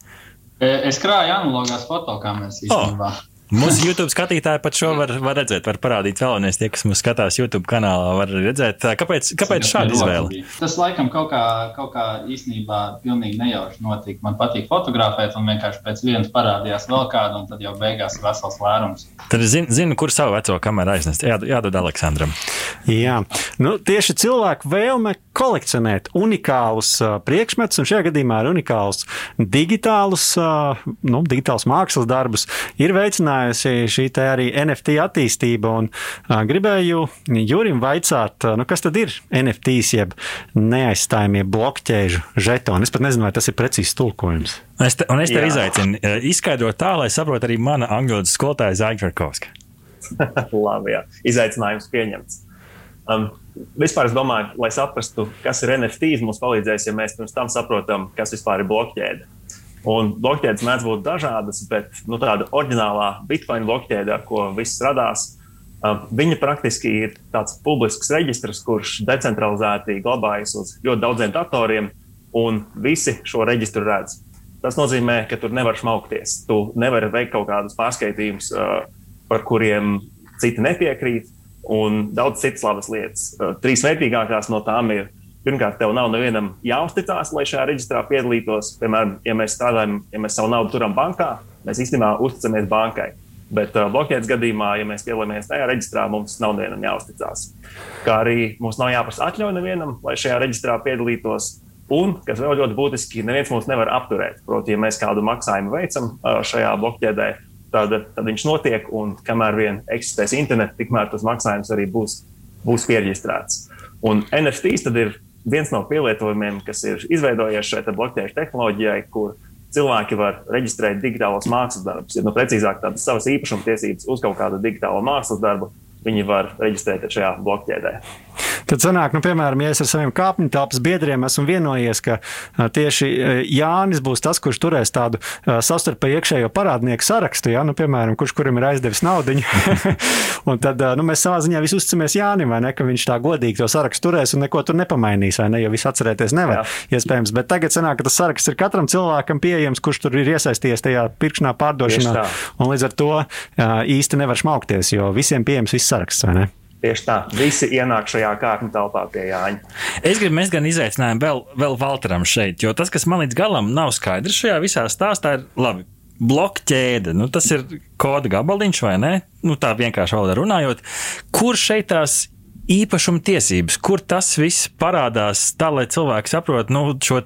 Es krāju analogās fotokameras īstenībā. Oh. Mūsu YouTube skatītāji pat šo var, var redzēt, var parādīt vēlreiz. Tie, kas mūs skatās YouTube kanālā, var redzēt, kāpēc, kāpēc šāda izvēle. Tas laikam kaut kā, kaut kā īstenībā pilnīgi nejauši notika. Man patīk fotografēt, un vienkārši pēc vienas parādījās vēl kāda, un tad jau beigās vesels lērums. Tad es zinu, zinu, kur savu veco kameru aiznest. Jā, jādod Aleksandram. Jā, nu, tieši cilvēku vēlme kolekcionēt unikālus uh, priekšmetus, un šajā gadījumā ir unikālus digitālus, uh, nu, digitālus mākslas darbus, ir veicinājusi šī arī NFT attīstība. Un, uh, gribēju Jurim vaicāt, uh, nu, kas tad ir NFTs, jeb neaizstājamie blokķēžu žetoni. Es pat nezinu, vai tas ir precīzs tulkojums. Es te, un es tev izaicinu izskaidrot tā, lai saprotu arī mana angļu skolotāja Zaļģerkovska. Labi, jā. Izaicinājums pieņemts. Um, vispār es domāju, lai saprastu, kas ir NFTs, mums palīdzēs, ja mēs pirms tam saprotam, kas vispār ir blokķēde. Un blokķēdes mēdz būt dažādas, bet nu, tāda oriģinālā Bitcoin blokķēde, ar ko viss radās, um, viņa praktiski ir tāds publisks reģistrs, kurš decentralizēti glabājas uz ļoti daudziem datoriem, un visi šo reģistru redz. Tas nozīmē, ka tur nevar šmaukties. Tu nevari veikt kaut kādus pārskaitījumus, uh, par kuriem citi nepiekrīt un daudz citas labas lietas. Trīs vērtīgākās no tām ir Pirmkārt, tev nav nevienam jāuzticas, lai šajā reģistrā piedalītos. Piemēram, ja mēs strādājam, ja mēs savu naudu turam bankā, mēs īstenībā uzticamies bankai. Bet uh, bloķētas gadījumā, ja mēs piedalāmies tajā reģistrā, mums nav nevienam jāuzticas. Kā arī mums nav jāprasa atļauja nevienam, lai šajā reģistrā piedalītos. Un, kas vēl ļoti būtiski, neviens mūs nevar apturēt. Proti, ja mēs kādu maksājumu veicam uh, šajā bloķēdē, tad, tad viņš notiek, un kamēr vien eksistēs internets, tikmēr tas maksājums arī būs, būs pierģistrēts. Un NFTs tad ir viens no pielietojumiem, kas ir izveidojies šai blokķēžu tehnoloģijai, kur cilvēki var reģistrēt digitālos mākslas darbus. Ja nu, precīzāk, tādas savas īpašuma tiesības uz kaut kādu digitālo mākslas darbu, viņi var reģistrēt šajā blokķēdē. Tad sanāk, nu, piemēram, ja es ar saviem kāpņu telpas biedriem esmu vienojies, ka tieši Jānis būs tas, kurš turēs tādu savstarpēji iekšējo parādnieku sarakstu, ja, nu, piemēram, kurš kuram ir aizdevis naudu. un tad nu, mēs savā ziņā visi uzticamies Jānim, vai ne, ka viņš tā godīgi to sarakstu turēs un neko tur nepamainīs, vai ne, jo viss atcerēties nevar. Jā. Iespējams, bet tagad sanāk, ka tas saraksts ir katram cilvēkam pieejams, kurš tur ir iesaistījies tajā pirkšanā, pārdošanā. Un līdz ar to īsti nevar šmaukties, jo visiem pieejams viss saraksts, vai ne? Tieši tā, visi ienāk šajā kārtņu telpā pie Jāņa. Es gribu mēs gan izaicinājumu vēl, vēl Valteram šeit, jo tas, kas man līdz galam nav skaidrs šajā visā stāstā, ir labi. Blokķēde, nu, tas ir koda gabaliņš, vai ne? Nu, tā vienkārši valodā runājot. Kur šeit tās īpašuma tiesības, kur tas viss parādās tā, lai cilvēki saprotu nu, šo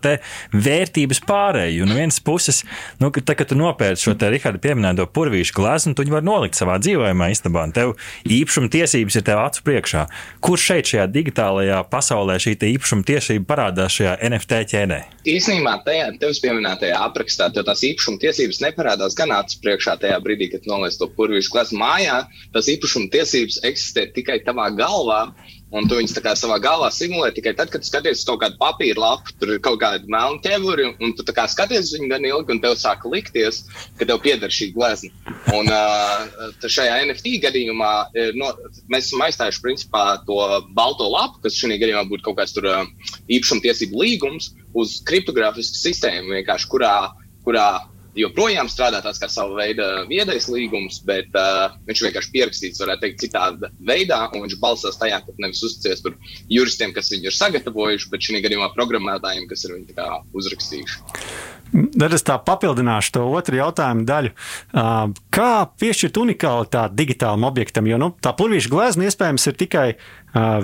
vērtības pārēju. No vienas puses, nu, tā, kad tu nopērci šo te Riharda pieminēto purvīšu glāzi, tu viņu vari nolikt savā dzīvojamā istabā, un tev īpašuma tiesības ir tev acu priekšā. Kur šeit šajā digitālajā pasaulē šī īpašuma tiesība parādās šajā NFT ķēdē? Īsnībā tajā tevis pieminētajā aprakstā tev tās īpašuma tiesības neparādās gan acu priekšā tajā brīdī, kad noliec to purvīšu glāzi mājā. Tas īpašuma tiesības eksistē tikai tavā galvā, Un tu viņus savā galvā simulē tikai tad, kad skaties uz kaut kādu papīra lapu, tur ir kaut kāda melna ķēvuri, un tu skaties uz viņu gan ilgi, un tev sāk likties, ka tev pieder šī glezna. Un uh, šajā NFT gadījumā no, mēs esam aizstājuši principā to balto lapu, kas šajā gadījumā būtu kaut kāds tur, uh, īpašumtiesību līgums uz kriptogrāfisku sistēmu, kurā, kurā joprojām strādā tāds kā sava veida viedais līgums, bet uh, viņš vienkārši pierakstīts, varētu teikt, citādā veidā, un viņš balstās tajā, ka nevis uzticies par juristiem, kas viņu ir sagatavojuši, bet šī gadījumā programmētājiem, kas ir viņu uzrakstījuši. Tad es tā papildināšu to otru jautājumu daļu. Kā piešķirt unikalitāti digitālam objektam? Jo nu, tā purvīša glezna iespējams ir tikai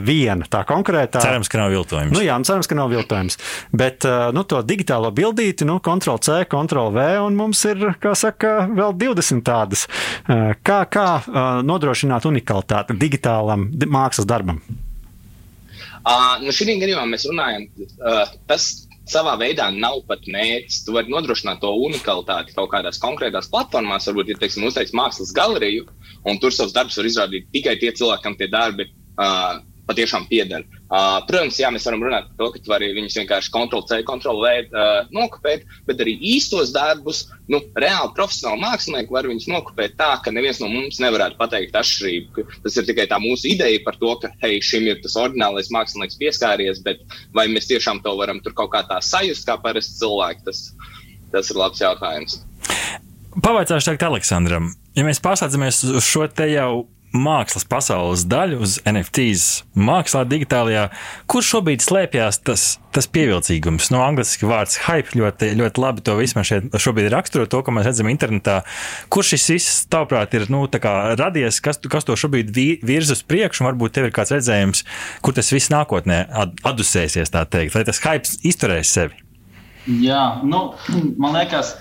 viena tā konkrētā. Cerams, ka nav viltojums. Nu, jā, nu, cerams, ka nav viltojums. Bet nu, to digitālo bildīti, nu, Ctrl C, Ctrl V, un mums ir, kā saka, vēl 20 tādas. Kā, kā nodrošināt unikalitāti digitālam mākslas darbam? Uh, nu šī gadījumā mēs runājam, uh, tas savā veidā nav pat mērķis. Tu vari nodrošināt to unikalitāti kaut kādās konkrētās platformās, varbūt, ja teiksim, uzteiks mākslas galeriju, un tur savus darbus var izrādīt tikai tie cilvēki, kam tie darbi uh, patiešām pieder. Uh, protams, jā, mēs varam runāt par to, ka tu vari viņus vienkārši Ctrl-C, Ctrl-V uh, nokopēt, bet arī īstos darbus, nu, reāli profesionāli mākslinieki var viņus nokopēt tā, ka neviens no mums nevarētu pateikt atšķirību. Tas ir tikai tā mūsu ideja par to, ka, hei, šim ir tas oriģinālais mākslinieks pieskāries, bet vai mēs tiešām to varam tur kaut kā tā sajust, kā parasti cilvēki, tas, tas ir labs jautājums. Pavaicāšu teikt Aleksandram, ja mēs pārslēdzamies uz šo te jau mākslas pasaules daļu, uz NFTs mākslā, digitālajā, kur šobrīd slēpjas tas, tas pievilcīgums. No angļuiski vārds hype ļoti, ļoti labi to visu šeit šobrīd raksturo, to, ko mēs redzam internetā. Kur šis viss, tavuprāt, ir nu, radies, kas, kas to šobrīd virz uz priekšu, un varbūt tev ir kāds redzējums, kur tas viss nākotnē atdusēsies, tā teikt, vai tas hype izturēs sevi? Jā, nu, man liekas,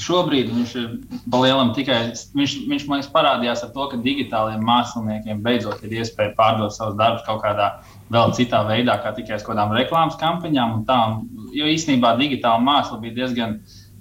šobrīd viņš ir palielam tikai. Viņš, viņš man parādījās ar to, ka digitāliem māksliniekiem beidzot ir iespēja pārdot savus darbus kaut kādā vēl citā veidā, kā tikai uz kaut kādām reklāmas kampaņām. Tām, jo īsnībā digitāla māksla bija diezgan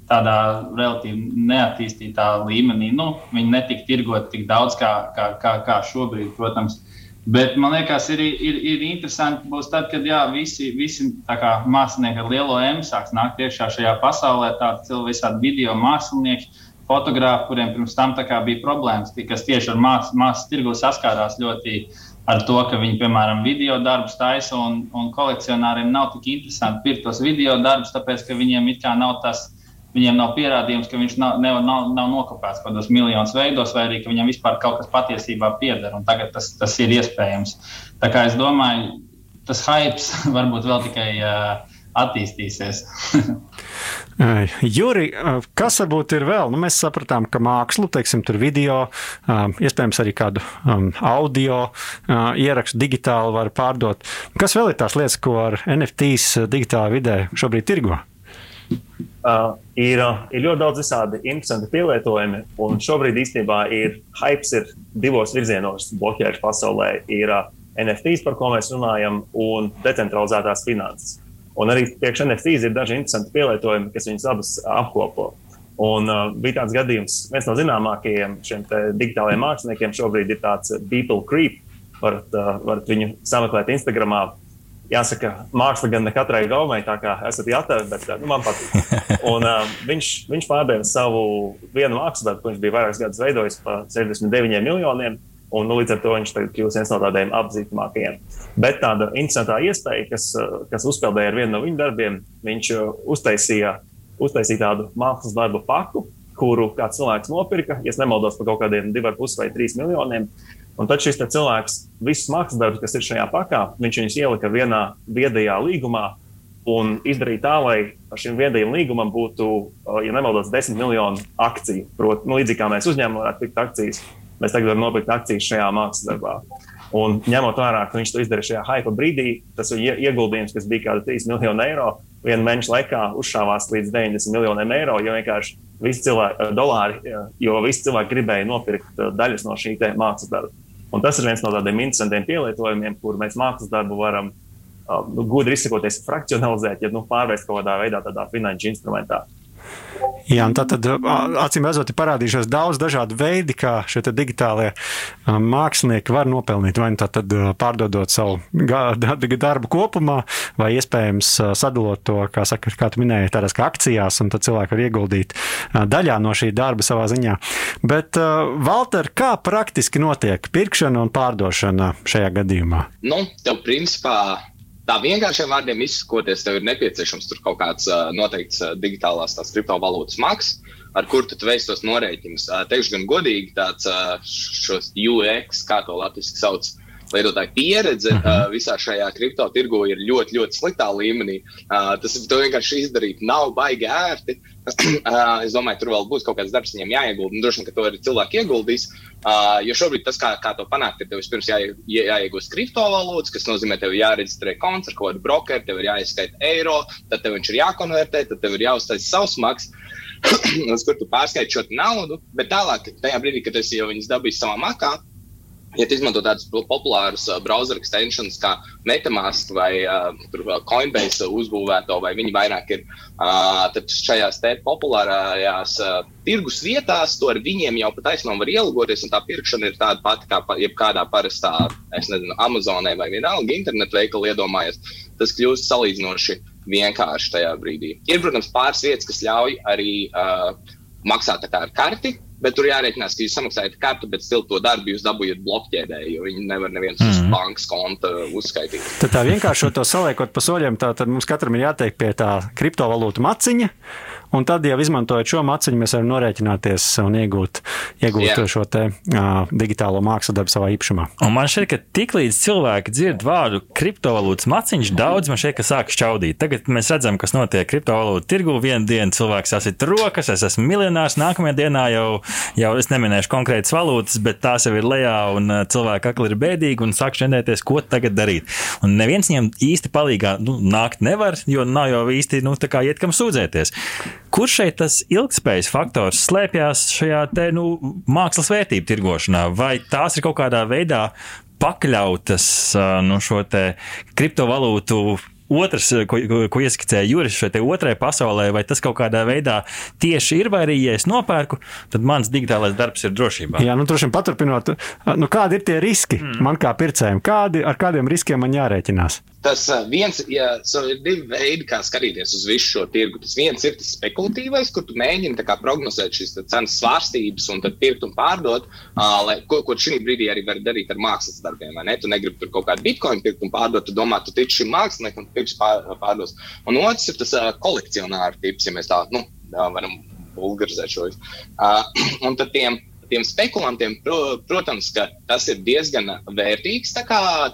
tādā relatīvi neattīstītā līmenī. Nu, viņi netika tirgot tik daudz kā, kā, kā, kā šobrīd, protams. Bet man liekas, ir, ir, ir interesanti būs tad, kad jā, visi, visi mākslinieki ar lielo M sāks nākt iekšā šajā pasaulē. Tādi cilvēki, visādi video mākslinieki, fotografi, kuriem pirms tam bija problēmas, kas tieši ar mākslas tirgu saskārās ļoti ar to, ka viņi, piemēram, video darbus taisa un, un kolekcionāriem nav tik interesanti pirkt tos video darbus, tāpēc ka viņiem it kā nav tas viņiem nav pierādījums, ka viņš nav, nav, nav, nav nokopēts kaut kādos miljonos veidos, vai arī ka viņam vispār kaut kas patiesībā pieder. Tagad tas, tas ir iespējams. Tā kā es domāju, tas hype varbūt vēl tikai uh, attīstīsies. Juri, kas varbūt ir vēl? Nu, mēs sapratām, ka mākslu, teiksim, tur video, iespējams arī kādu audio ierakstu digitāli var pārdot. Kas vēl ir tās lietas, ko ar NFTs digitālā vidē šobrīd tirgo? Uh, ir, ir ļoti daudz visādi interesanti pielietojumi, un šobrīd īstenībā ir hype ir divos virzienos bloķējuši pasaulē. Ir uh, NFTs, par ko mēs runājam, un decentralizētās finanses. Un arī priekš NFTs ir daži interesanti pielietojumi, kas viņas abas apkopo. Un uh, bija tāds gadījums, viens no zināmākajiem šiem digitālajiem māksliniekiem šobrīd ir tāds Beeple Creep. Varat, uh, varat viņu sameklēt Instagram. Jāsaka, māksla gan ne katrai gaumei, tā kā esat jātavi, bet uh, nu, man patīk. Un, uh, viņš, viņš pārdeva savu vienu mākslu darbu, ko viņš bija vairākus gadus veidojis par 69 miljoniem. Un, nu, līdz ar to viņš kļūst viens no tādiem apzīmētākajiem. Bet tāda interesanta iespēja, kas, kas uzpeldēja ar vienu no viņa darbiem, viņš uztaisīja, uztaisīja tādu mākslas darbu paku, kuru kāds cilvēks nopirka, ja nemaldos, par kaut kādiem 2,5 vai 3 miljoniem. Un tad šis cilvēks visus mākslas darbus, kas ir šajā pakā, viņš viņus ielika vienā viedajā līgumā un izdarīja tā, lai šim viedajam līgumam būtu, ja nemaldos, 10 miljonu akciju. Proti, nu, līdzīgi kā mēs uzņēmumā varētu pirkt akcijas mēs tagad varam nopirkt akcijas šajā mākslas darbā. Un ņemot vērā, ka viņš to izdarīja šajā hype brīdī, tas ir ieguldījums, kas bija kāda 3 miljonu eiro, viena mēneša laikā uzšāvās līdz 90 miljoniem eiro, jo vienkārši visi cilvēki, dolāri, jo visi cilvēki gribēja nopirkt daļas no šī mākslas darba. Un tas ir viens no tādiem interesantiem pielietojumiem, kur mēs mākslas darbu varam nu, gudri izsakoties, frakcionalizēt, ja nu, pārvērst kaut kādā veidā, tādā finanšu instrumentā. Jā, tā tad acīm redzot, ir parādījušies daudz dažādu veidu, kā šie digitālie mākslinieki var nopelnīt. Vai nu tā tad pārdodot savu darbu kopumā, vai iespējams sadalot to, kā, saka, kā tu minēji, tādās kā akcijās, un tad cilvēki var ieguldīt daļā no šī darba savā ziņā. Bet, Valter, kā praktiski notiek pirkšana un pārdošana šajā gadījumā? Nu, tev principā tā vienkāršiem vārdiem izsakoties, tev ir nepieciešams kaut kāds uh, noteikts uh, digitālās tās kriptovalūtas maksas, ar kuru tu veic tos norēķinus. Uh, teikšu gan godīgi, tāds uh, šos UX, kā to latviešu sauc. Lietotāja pieredze uh, mhm. visā šajā kripto tirgu ir ļoti, ļoti sliktā līmenī. Uh, tas vienkārši izdarīt nav baigi ērti. uh, es domāju, tur vēl būs kaut kāds darbs, viņiem jāiegulda. Droši vien, ka to arī cilvēki ieguldīs. Uh, jo šobrīd tas, kā, kā to panākt, ir tev vispirms jā, jāiegūst kriptovalūtas, kas nozīmē, tev jāreģistrē konts ar kādu brokeru, tev ir jāizskaita eiro, tad tev viņš ir jākonvertē, tad tev ir jāuztais savs maksas. uz kur tu pārskaiti šo naudu, bet tālāk, tajā brīdī, kad es jau viņas dabūju savā makā, ja izmanto tādus populārus uh, browser extensions kā Metamask vai uh, Coinbase uzbūvēto, vai viņi vairāk ir uh, šajās populārajās uh, tirgus vietās, to ar viņiem jau pat aizsnām var ielūgoties, un tā pirkšana ir tāda pati kā jebkādā parastā, es nezinu, Amazonē vai vienalga internetu veikalu iedomājies. Tas kļūst salīdzinoši vienkārši tajā brīdī. Ir, protams, pāris vietas, kas ļauj arī uh, maksāt ar karti, Bet tur jārēķinās, ka jūs samaksājat kartu, bet stilu to darbu jūs dabūjat blokķēdē, jo viņi nevar neviens mm. uz mhm. bankas konta uzskaitīt. Tad tā vienkārši to saliekot pa soļiem, tad mums katram ir jātiek pie tā kriptovalūtu maciņa. Un tad, jau izmantojot šo maciņu, mēs varam norēķināties un iegūt, iegūt yeah. šo te, uh, digitālo mākslu darbu savā īpašumā. Un man šķiet, ka tiklīdz cilvēki dzird vārdu kriptovalūtas maciņš, daudz man šķiet, ka sāk šķaudīt. Tagad mēs redzam, kas notiek kriptovalūtu tirgu. Vienu dienu cilvēks sasit rokas, es esmu miljonārs, nākamajā dienā jau, jau es neminēšu konkrētas valūtas, bet tās jau ir lejā un cilvēki akli ir bēdīgi un sāk šķendēties, ko tagad darīt. Un neviens viņiem īsti palīgā nu, nākt nevar, jo nav jau īsti nu, iet kam sūdzēties. Kur šeit tas ilgspējas faktors slēpjas šajā te, nu, mākslas vērtību tirgošanā? Vai tās ir kaut kādā veidā pakļautas nu, šo kriptovalūtu otrs, ko, ko, ko ieskicēja Juris šai otrai pasaulē, vai tas kaut kādā veidā tieši ir, vai arī, ja es nopērku, tad mans digitālais darbs ir drošībā. Jā, nu, droši vien paturpinot, nu, kādi ir tie riski mm. man kā pircējiem? Kādi, ar kādiem riskiem man jārēķinās? Tas viens, ja, ir divi veidi, kā skatīties uz visu šo tirgu. Tas viens ir tas spekulatīvais, kur tu mēģini prognozēt šīs cenas svārstības un tad pirkt un pārdot, uh, lai, ko, ko šī brīdī arī var darīt ar mākslas darbiem. Ne? Tu negribi tur kaut kādu bitkoinu pirkt un pārdot, tu domā, tu tici šim māksliniekam pirks pār, pārdos. Un otrs ir tas uh, kolekcionāra tips, ja mēs tā nu, varam vulgarizēt šo. Uh, un tad tiem tiem spekulantiem, pro, protams, ka tas ir diezgan vērtīgs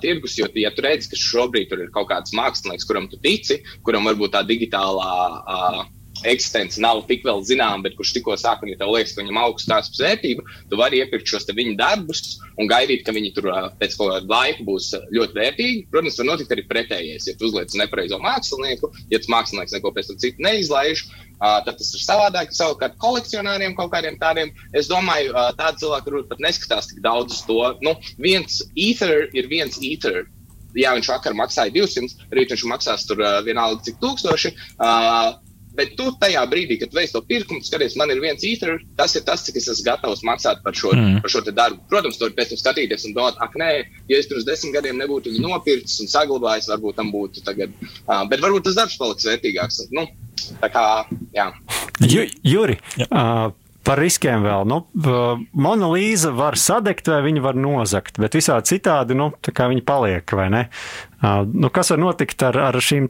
tirgus, jo, ja tu redzi, ka šobrīd tur ir kaut kāds mākslinieks, kuram tu tici, kuram varbūt tā digitālā. Uh, eksistence nav tik vēl zināma, bet kurš tikko sāk, ja tev liekas, ka viņam augsts tās vērtība, tu vari iepirkt šos viņa darbus un gaidīt, ka viņi tur pēc kaut kāda laika būs ļoti vērtīgi. Protams, var notikt arī pretējais. Ja tu uzliec nepareizo mākslinieku, ja tas mākslinieks neko pēc tam citu neizlaiž, tad tas ir savādāk. Savukārt, kolekcionāriem kaut kādiem tādiem, es domāju, tādi cilvēki varbūt pat neskatās tik daudz uz to. Nu, viens ether ir viens ether. Jā, viņš vakar maksāja 200, rīt viņš maksās tur uh, vienalga cik tūkstoši. Uh, Bet tu tajā brīdī, kad veic to pirkumu, skaties, man ir viens īstenībā, tas ir tas, cik es esmu gatavs maksāt par šo, mm. par šo darbu. Protams, tur pēc tam skatīties un domāt, ak, nē, ja es pirms desmit gadiem nebūtu viņu nopircis un saglabājis, varbūt tam būtu tagad. Uh, bet varbūt tas darbs paliks vērtīgāks. Nu, tā kā, jā. Ja. uh, Par riskiem vēl. Nu, monolīza var sadegt, vai viņa var nozagt, bet visādi citādi nu, viņa paliek. Nu, kas var notikt ar, ar šīm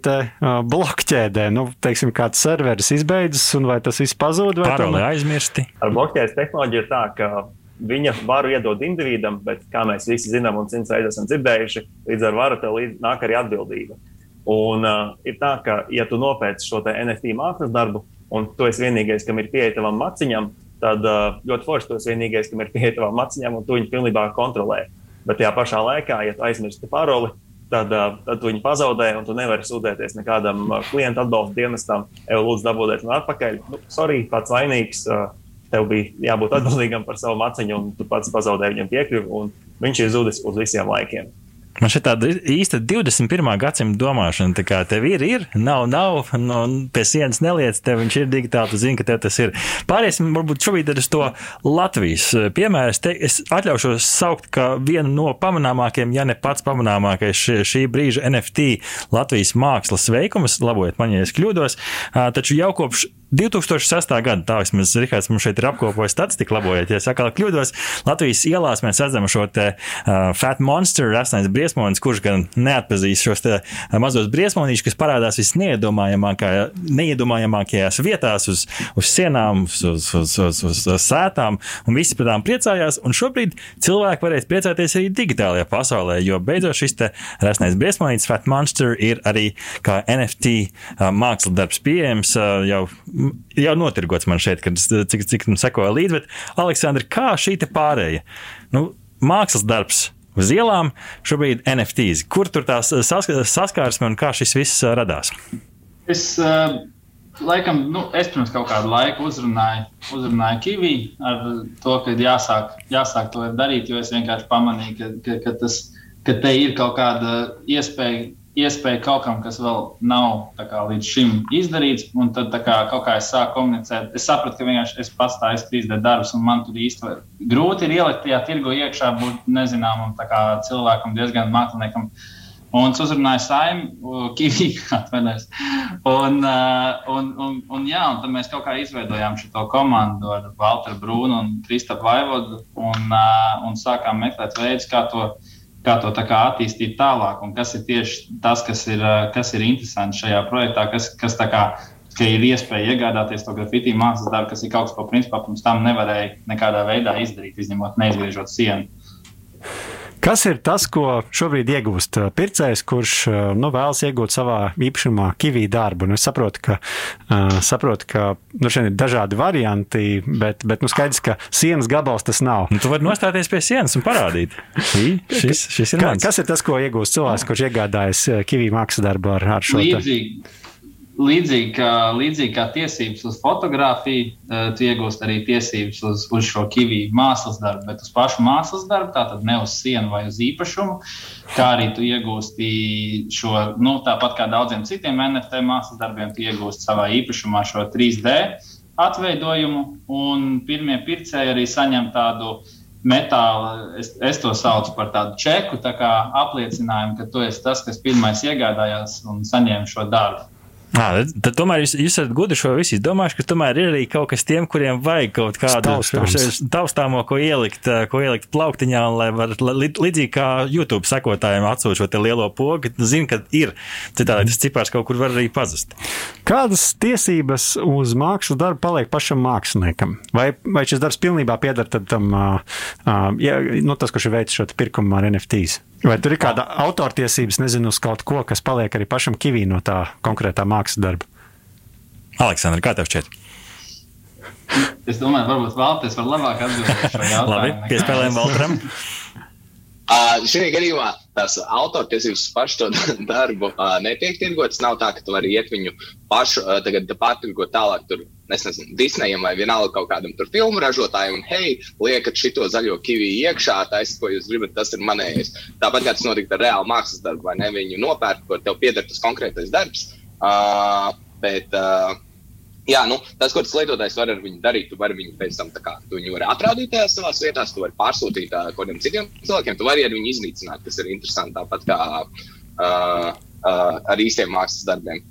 blokķēdēm? Nu, teiksim, kāds serveris izbeidzas, un vai tas viss pazūd? Paroli aizmirsti. Ar blokķēdes tehnoloģiju ir tā, ka viņa varu iedod individam, bet, kā mēs visi zinām un simts reizes esam dzirdējuši, līdz ar varu tev līdz nāk arī atbildība. Un uh, ir tā, ka, ja tu nopēc šo NFT mākslas darbu, un tu esi vienīgais, kam ir pieeja tavam maciņam, tad uh, ļoti forši esi vienīgais, kam ir pieeja tavam maciņam, un tu viņu pilnībā kontrolē. Bet tajā pašā laikā, ja tu aizmirsti paroli, tad, uh, tad tu viņu pazaudē, un tu nevari sūdzēties nekādam uh, klientu atbalsta dienestam, jau lūdzu dabūties man atpakaļ. Nu, sorry, pats vainīgs. Tev bija jābūt atbildīgam par savu maciņu, un tu pats pazaudēji viņam piekļuvi, un viņš ir zudis uz visiem laikiem. Man šī tāda īsta 21. gadsimta domāšana, tā kā tev ir, ir, nav, nav, no, pie sienas neliec, tev viņš ir digitāli, tu zini, ka tev tas ir. Pāriesim, varbūt šobrīd uz to Latvijas eh, piemēru. Es, te, es atļaušos saukt, ka viena no pamanāmākajiem, ja ne pats pamanāmākais šī, šī brīža NFT Latvijas mākslas veikums, labojiet man, ja es kļūdos, taču jau kopš 2006. gada, tā vismaz Rihards mums šeit ir apkopojis statistiku, labojiet, ja atkal kļūdos. Latvijas ielās mēs redzam šo te uh, Fat Monster, rasnais briesmonis, kurš gan neatpazīs šos te mazos briesmonīšus, kas parādās visneiedomājamākajās vietās, uz, uz sienām, uz, uz, uz, uz, uz, uz sētām, un visi par tām priecājās. Un šobrīd cilvēki varēs priecāties arī digitālajā pasaulē, jo beidzot šis te rasnais briesmonītis Fat Monster ir arī kā NFT uh, mākslas darbs pieejams uh, jau jau notirgots man šeit, kad, cik, cik tam sekoja līdzi. Bet, Aleksandra, kā šī pārēja? Nu, mākslas darbs uz ielām, šobrīd NFTs. Kur tur tās saskarsme un kā šis viss uh, radās? Es, uh, laikam, nu, es pirms kaut kādu laiku uzrunāju, uzrunāju Kivī ar to, ka jāsāk, jāsāk to darīt, jo es vienkārši pamanīju, ka, ka, ka, tas, ka te ir kaut kāda iespēja iespēja kaut kam, kas vēl nav kā, līdz šim izdarīts, un tad kā, kaut kā es sāku komunicēt. Es sapratu, ka vienkārši es pats tā izdarīju darbus, un man tur īsti grūti ir ielikt tajā tirgu iekšā, būt nezināmam cilvēkam, diezgan māksliniekam. Un es uzrunāju saimnu, Kīviju, atvainojos. Un, un, un, un, jā, un tad mēs kaut kā izveidojām šo komandu ar Walteru Brūnu un Kristapu Vaivodu un, un sākām meklēt veidus, kā to izdarīt kā to kā attīstīt tālāk, un kas ir tieši tas, kas ir, kas ir interesanti šajā projektā, kas, kas kā, ka ir iespēja iegādāties to grafitī mākslas darbu, kas ir kaut kas, ko principā pirms tam nevarēja nekādā veidā izdarīt, izņemot neizgriežot sienu. Kas ir tas, ko šobrīd iegūst uh, pircējs, kurš uh, nu, vēlas iegūt savā īpašumā kivī darbu? Nu, es saprotu, ka, uh, saprotu, ka nu, šeit ir dažādi varianti, bet, bet nu, skaidrs, ka sienas gabals tas nav. Nu, tu vari nostāties pie sienas un parādīt. Šī, šis, šis ir Ka, kas ir tas, ko iegūst cilvēks, kurš iegādājas kivī mākslas darbu ar, ar šo? Līdzīgi. Līdzīgi kā, līdzīgi kā tiesības uz fotografiju, uh, tu iegūsti arī tiesības uz, uz šo kiviju mākslas darbu, bet uz pašu mākslas darbu, tātad ne uz sienu vai uz īpašumu. Kā arī tu iegūsti šo, nu, tāpat kā daudziem citiem NFT mākslas darbiem, tu iegūsti savā īpašumā šo 3D atveidojumu, un pirmie pircēji arī saņem tādu metāla, es, es to saucu par tādu čeku, tā kā apliecinājumu, ka tu esi tas, kas pirmais iegādājās un saņēma šo darbu. À, tad, tomēr jūs, jūs esat gudri šo visu izdomājuši, ka tomēr ir arī kaut kas tiem, kuriem vajag kaut kādu taustāmo, ko ielikt, ko ielikt plauktiņā, un lai var līdzīgi kā YouTube sekotājiem atsūt šo lielo pogu, zina, ka ir. Citādi tas cipars kaut kur var arī pazust. Kādas tiesības uz mākslas darbu paliek pašam māksliniekam? Vai, vai šis darbs pilnībā pieder tam, uh, ja, nu, tas, kurš ir veicis šo pirkumu ar NFTs? Vai tur ir kāda autortiesības, nezinu, uz kaut ko, kas paliek arī pašam kivī no tā konkrētā mākslas darba? Aleksandra, kā tev šķiet? Es domāju, varbūt Valters var labāk atbildēt šo jautājumu. Labi, piespēlējam Valtram. Uh, Šajā gadījumā tās autortiesības pašu to darbu uh, netiek tirgotas. Nav tā, ka tu vari iet viņu pašu uh, pārtirgot tālāk. Tur, es nezinu, Disneyam vai vienalga kaut kādam tur filmu ražotājam, un hei, liekat šito zaļo kiviju iekšā, taisa, ko jūs gribat, tas ir manējais. Tāpat kā tas notika ar reālu mākslas darbu, vai ne? Viņu nopērk, kur tev pieder tas konkrētais darbs. Uh, bet, uh, Jā, nu, tas, ko tas lietotājs var ar viņu darīt, tu vari viņu pēc tam kā, viņu var atrādīt tajās savās vietās, tu vari pārsūtīt uh, kaut kādiem citiem cilvēkiem, tu vari ar viņu iznīcināt, kas ir interesanti tāpat kā uh, uh, ar īstiem mākslas darbiem.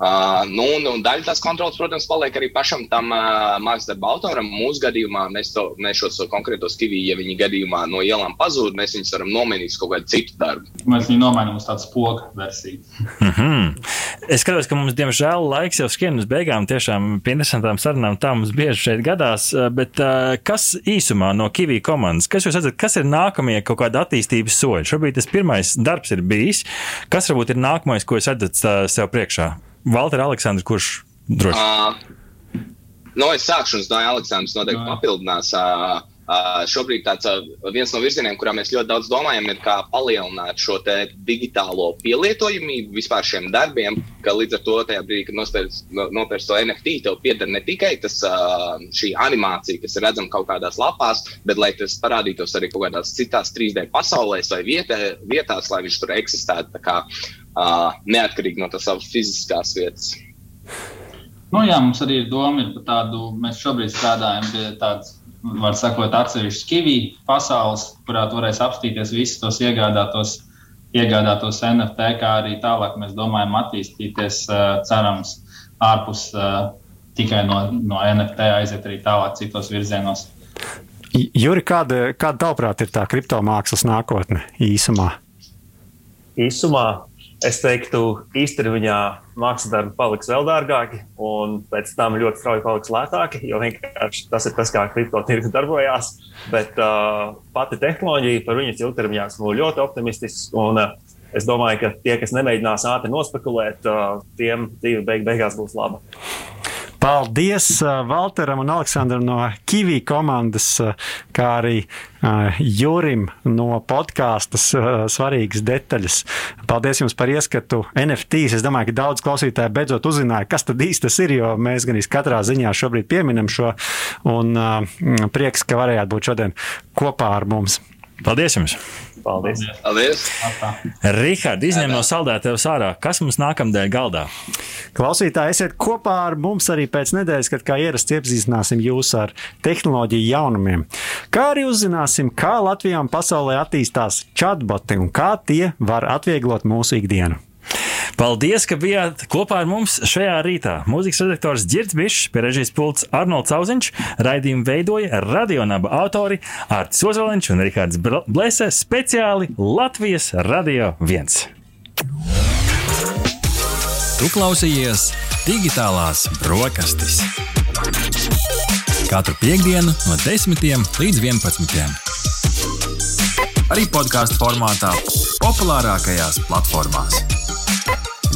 Uh, nu, un, un daļa tās kontrolas, protams, paliek arī pašam tam uh, darba autoram. Mūsu gadījumā mēs, to, mēs šos konkrētos kiviju, ja viņi gadījumā no ielām pazūd, mēs viņus varam nomainīt uz kaut kādu citu darbu. Mēs viņu nomainām uz tādu spoku versiju. Mm -hmm. Es skatos, ka mums, diemžēl, laiks jau skrien uz beigām. Tiešām pie interesantām sarunām tā mums bieži šeit gadās. Bet uh, kas īsumā no kiviju komandas, kas jūs redzat, kas ir nākamie kaut kādi attīstības soļi? Šobrīd tas pirmais darbs ir bijis. Kas varbūt ir nākamais, ko jūs redzat uh, sev priekšā? Valter Aleksandrs, kurš droši? Uh, no es sākšu, un no Aleksandrs noteikti no. papildinās. Uh, Uh, šobrīd tāds, uh, viens no virzieniem, kurā mēs ļoti daudz domājam, ir kā palielināt šo digitālo pielietojamību vispār šiem darbiem. Ka līdz ar to, brīdī, kad nopērts to NFT, tev pieder ne tikai tas, uh, šī animācija, kas ir redzama kaut kādās lapās, bet lai tas parādītos arī kaut kādās citās 3D pasaulēs vai vietē, vietās, lai viņš tur eksistētu kā, uh, neatkarīgi no savas fiziskās vietas. Nu, jā, mums arī ir doma par tādu. Mēs šobrīd strādājam pie tādas var sakot, atsevišķas kivī pasaules, kurā tu varēsi apstīties visus tos iegādātos, iegādātos NFT, kā arī tālāk mēs domājam attīstīties, cerams, ārpus tikai no, no NFT aiziet arī tālāk citos virzienos. Juri, kāda, kāda tavuprāt ir tā kriptomākslas nākotne īsumā? Īsumā Es teiktu, īstenībā mākslas darbi paliks vēl dārgāki, un pēc tam ļoti strauji paliks lētāki, jo vienkārši tas ir tas, kā kripto tirgus darbojās. Bet uh, pati tehnoloģija par viņas ilgtermiņā esmu ļoti optimistisks. Un, uh, es domāju, ka tie, kas nemēģinās ātri nospekulēt, uh, tiem dzīve beig beigās būs laba. Paldies uh, Valteram un Aleksandram no Kivī komandas, uh, kā arī uh, Jurim no podkāstas svarīgas detaļas. Paldies jums par ieskatu NFTs. Es domāju, ka daudz klausītāju beidzot uzzināja, kas tad īsti tas ir, jo mēs gan katrā ziņā šobrīd pieminam šo, un prieks, ka varējāt būt šodien kopā ar mums. Paldies jums! Paldies! Paldies. Rihard, izņem no saldētavas ārā. Kas mums nākamdēļ galdā? Klausītāji, esiet kopā ar mums arī pēc nedēļas, kad kā ierasts iepazīstināsim jūs ar tehnoloģiju jaunumiem. Kā arī uzzināsim, kā Latvijā un pasaulē attīstās chatboti un kā tie var atvieglot mūsu ikdienu. Paldies, ka bijāt kopā ar mums šajā rītā. Mūzikas redaktors Girts Bišs, pie režijas pults Arnolds Auziņš, raidījumu veidoja radionāba autori Artis Ozoliņš un Rihards Blēsē speciāli Latvijas Radio 1. Tu klausījies digitālās brokastis. Katru piekdienu no 10 līdz 11. Arī podkāstu formātā, populārākajās platformās.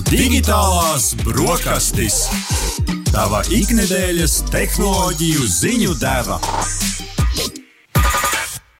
Digitālās brokastis. Tava ikdienas tehnoloģiju ziņu deva.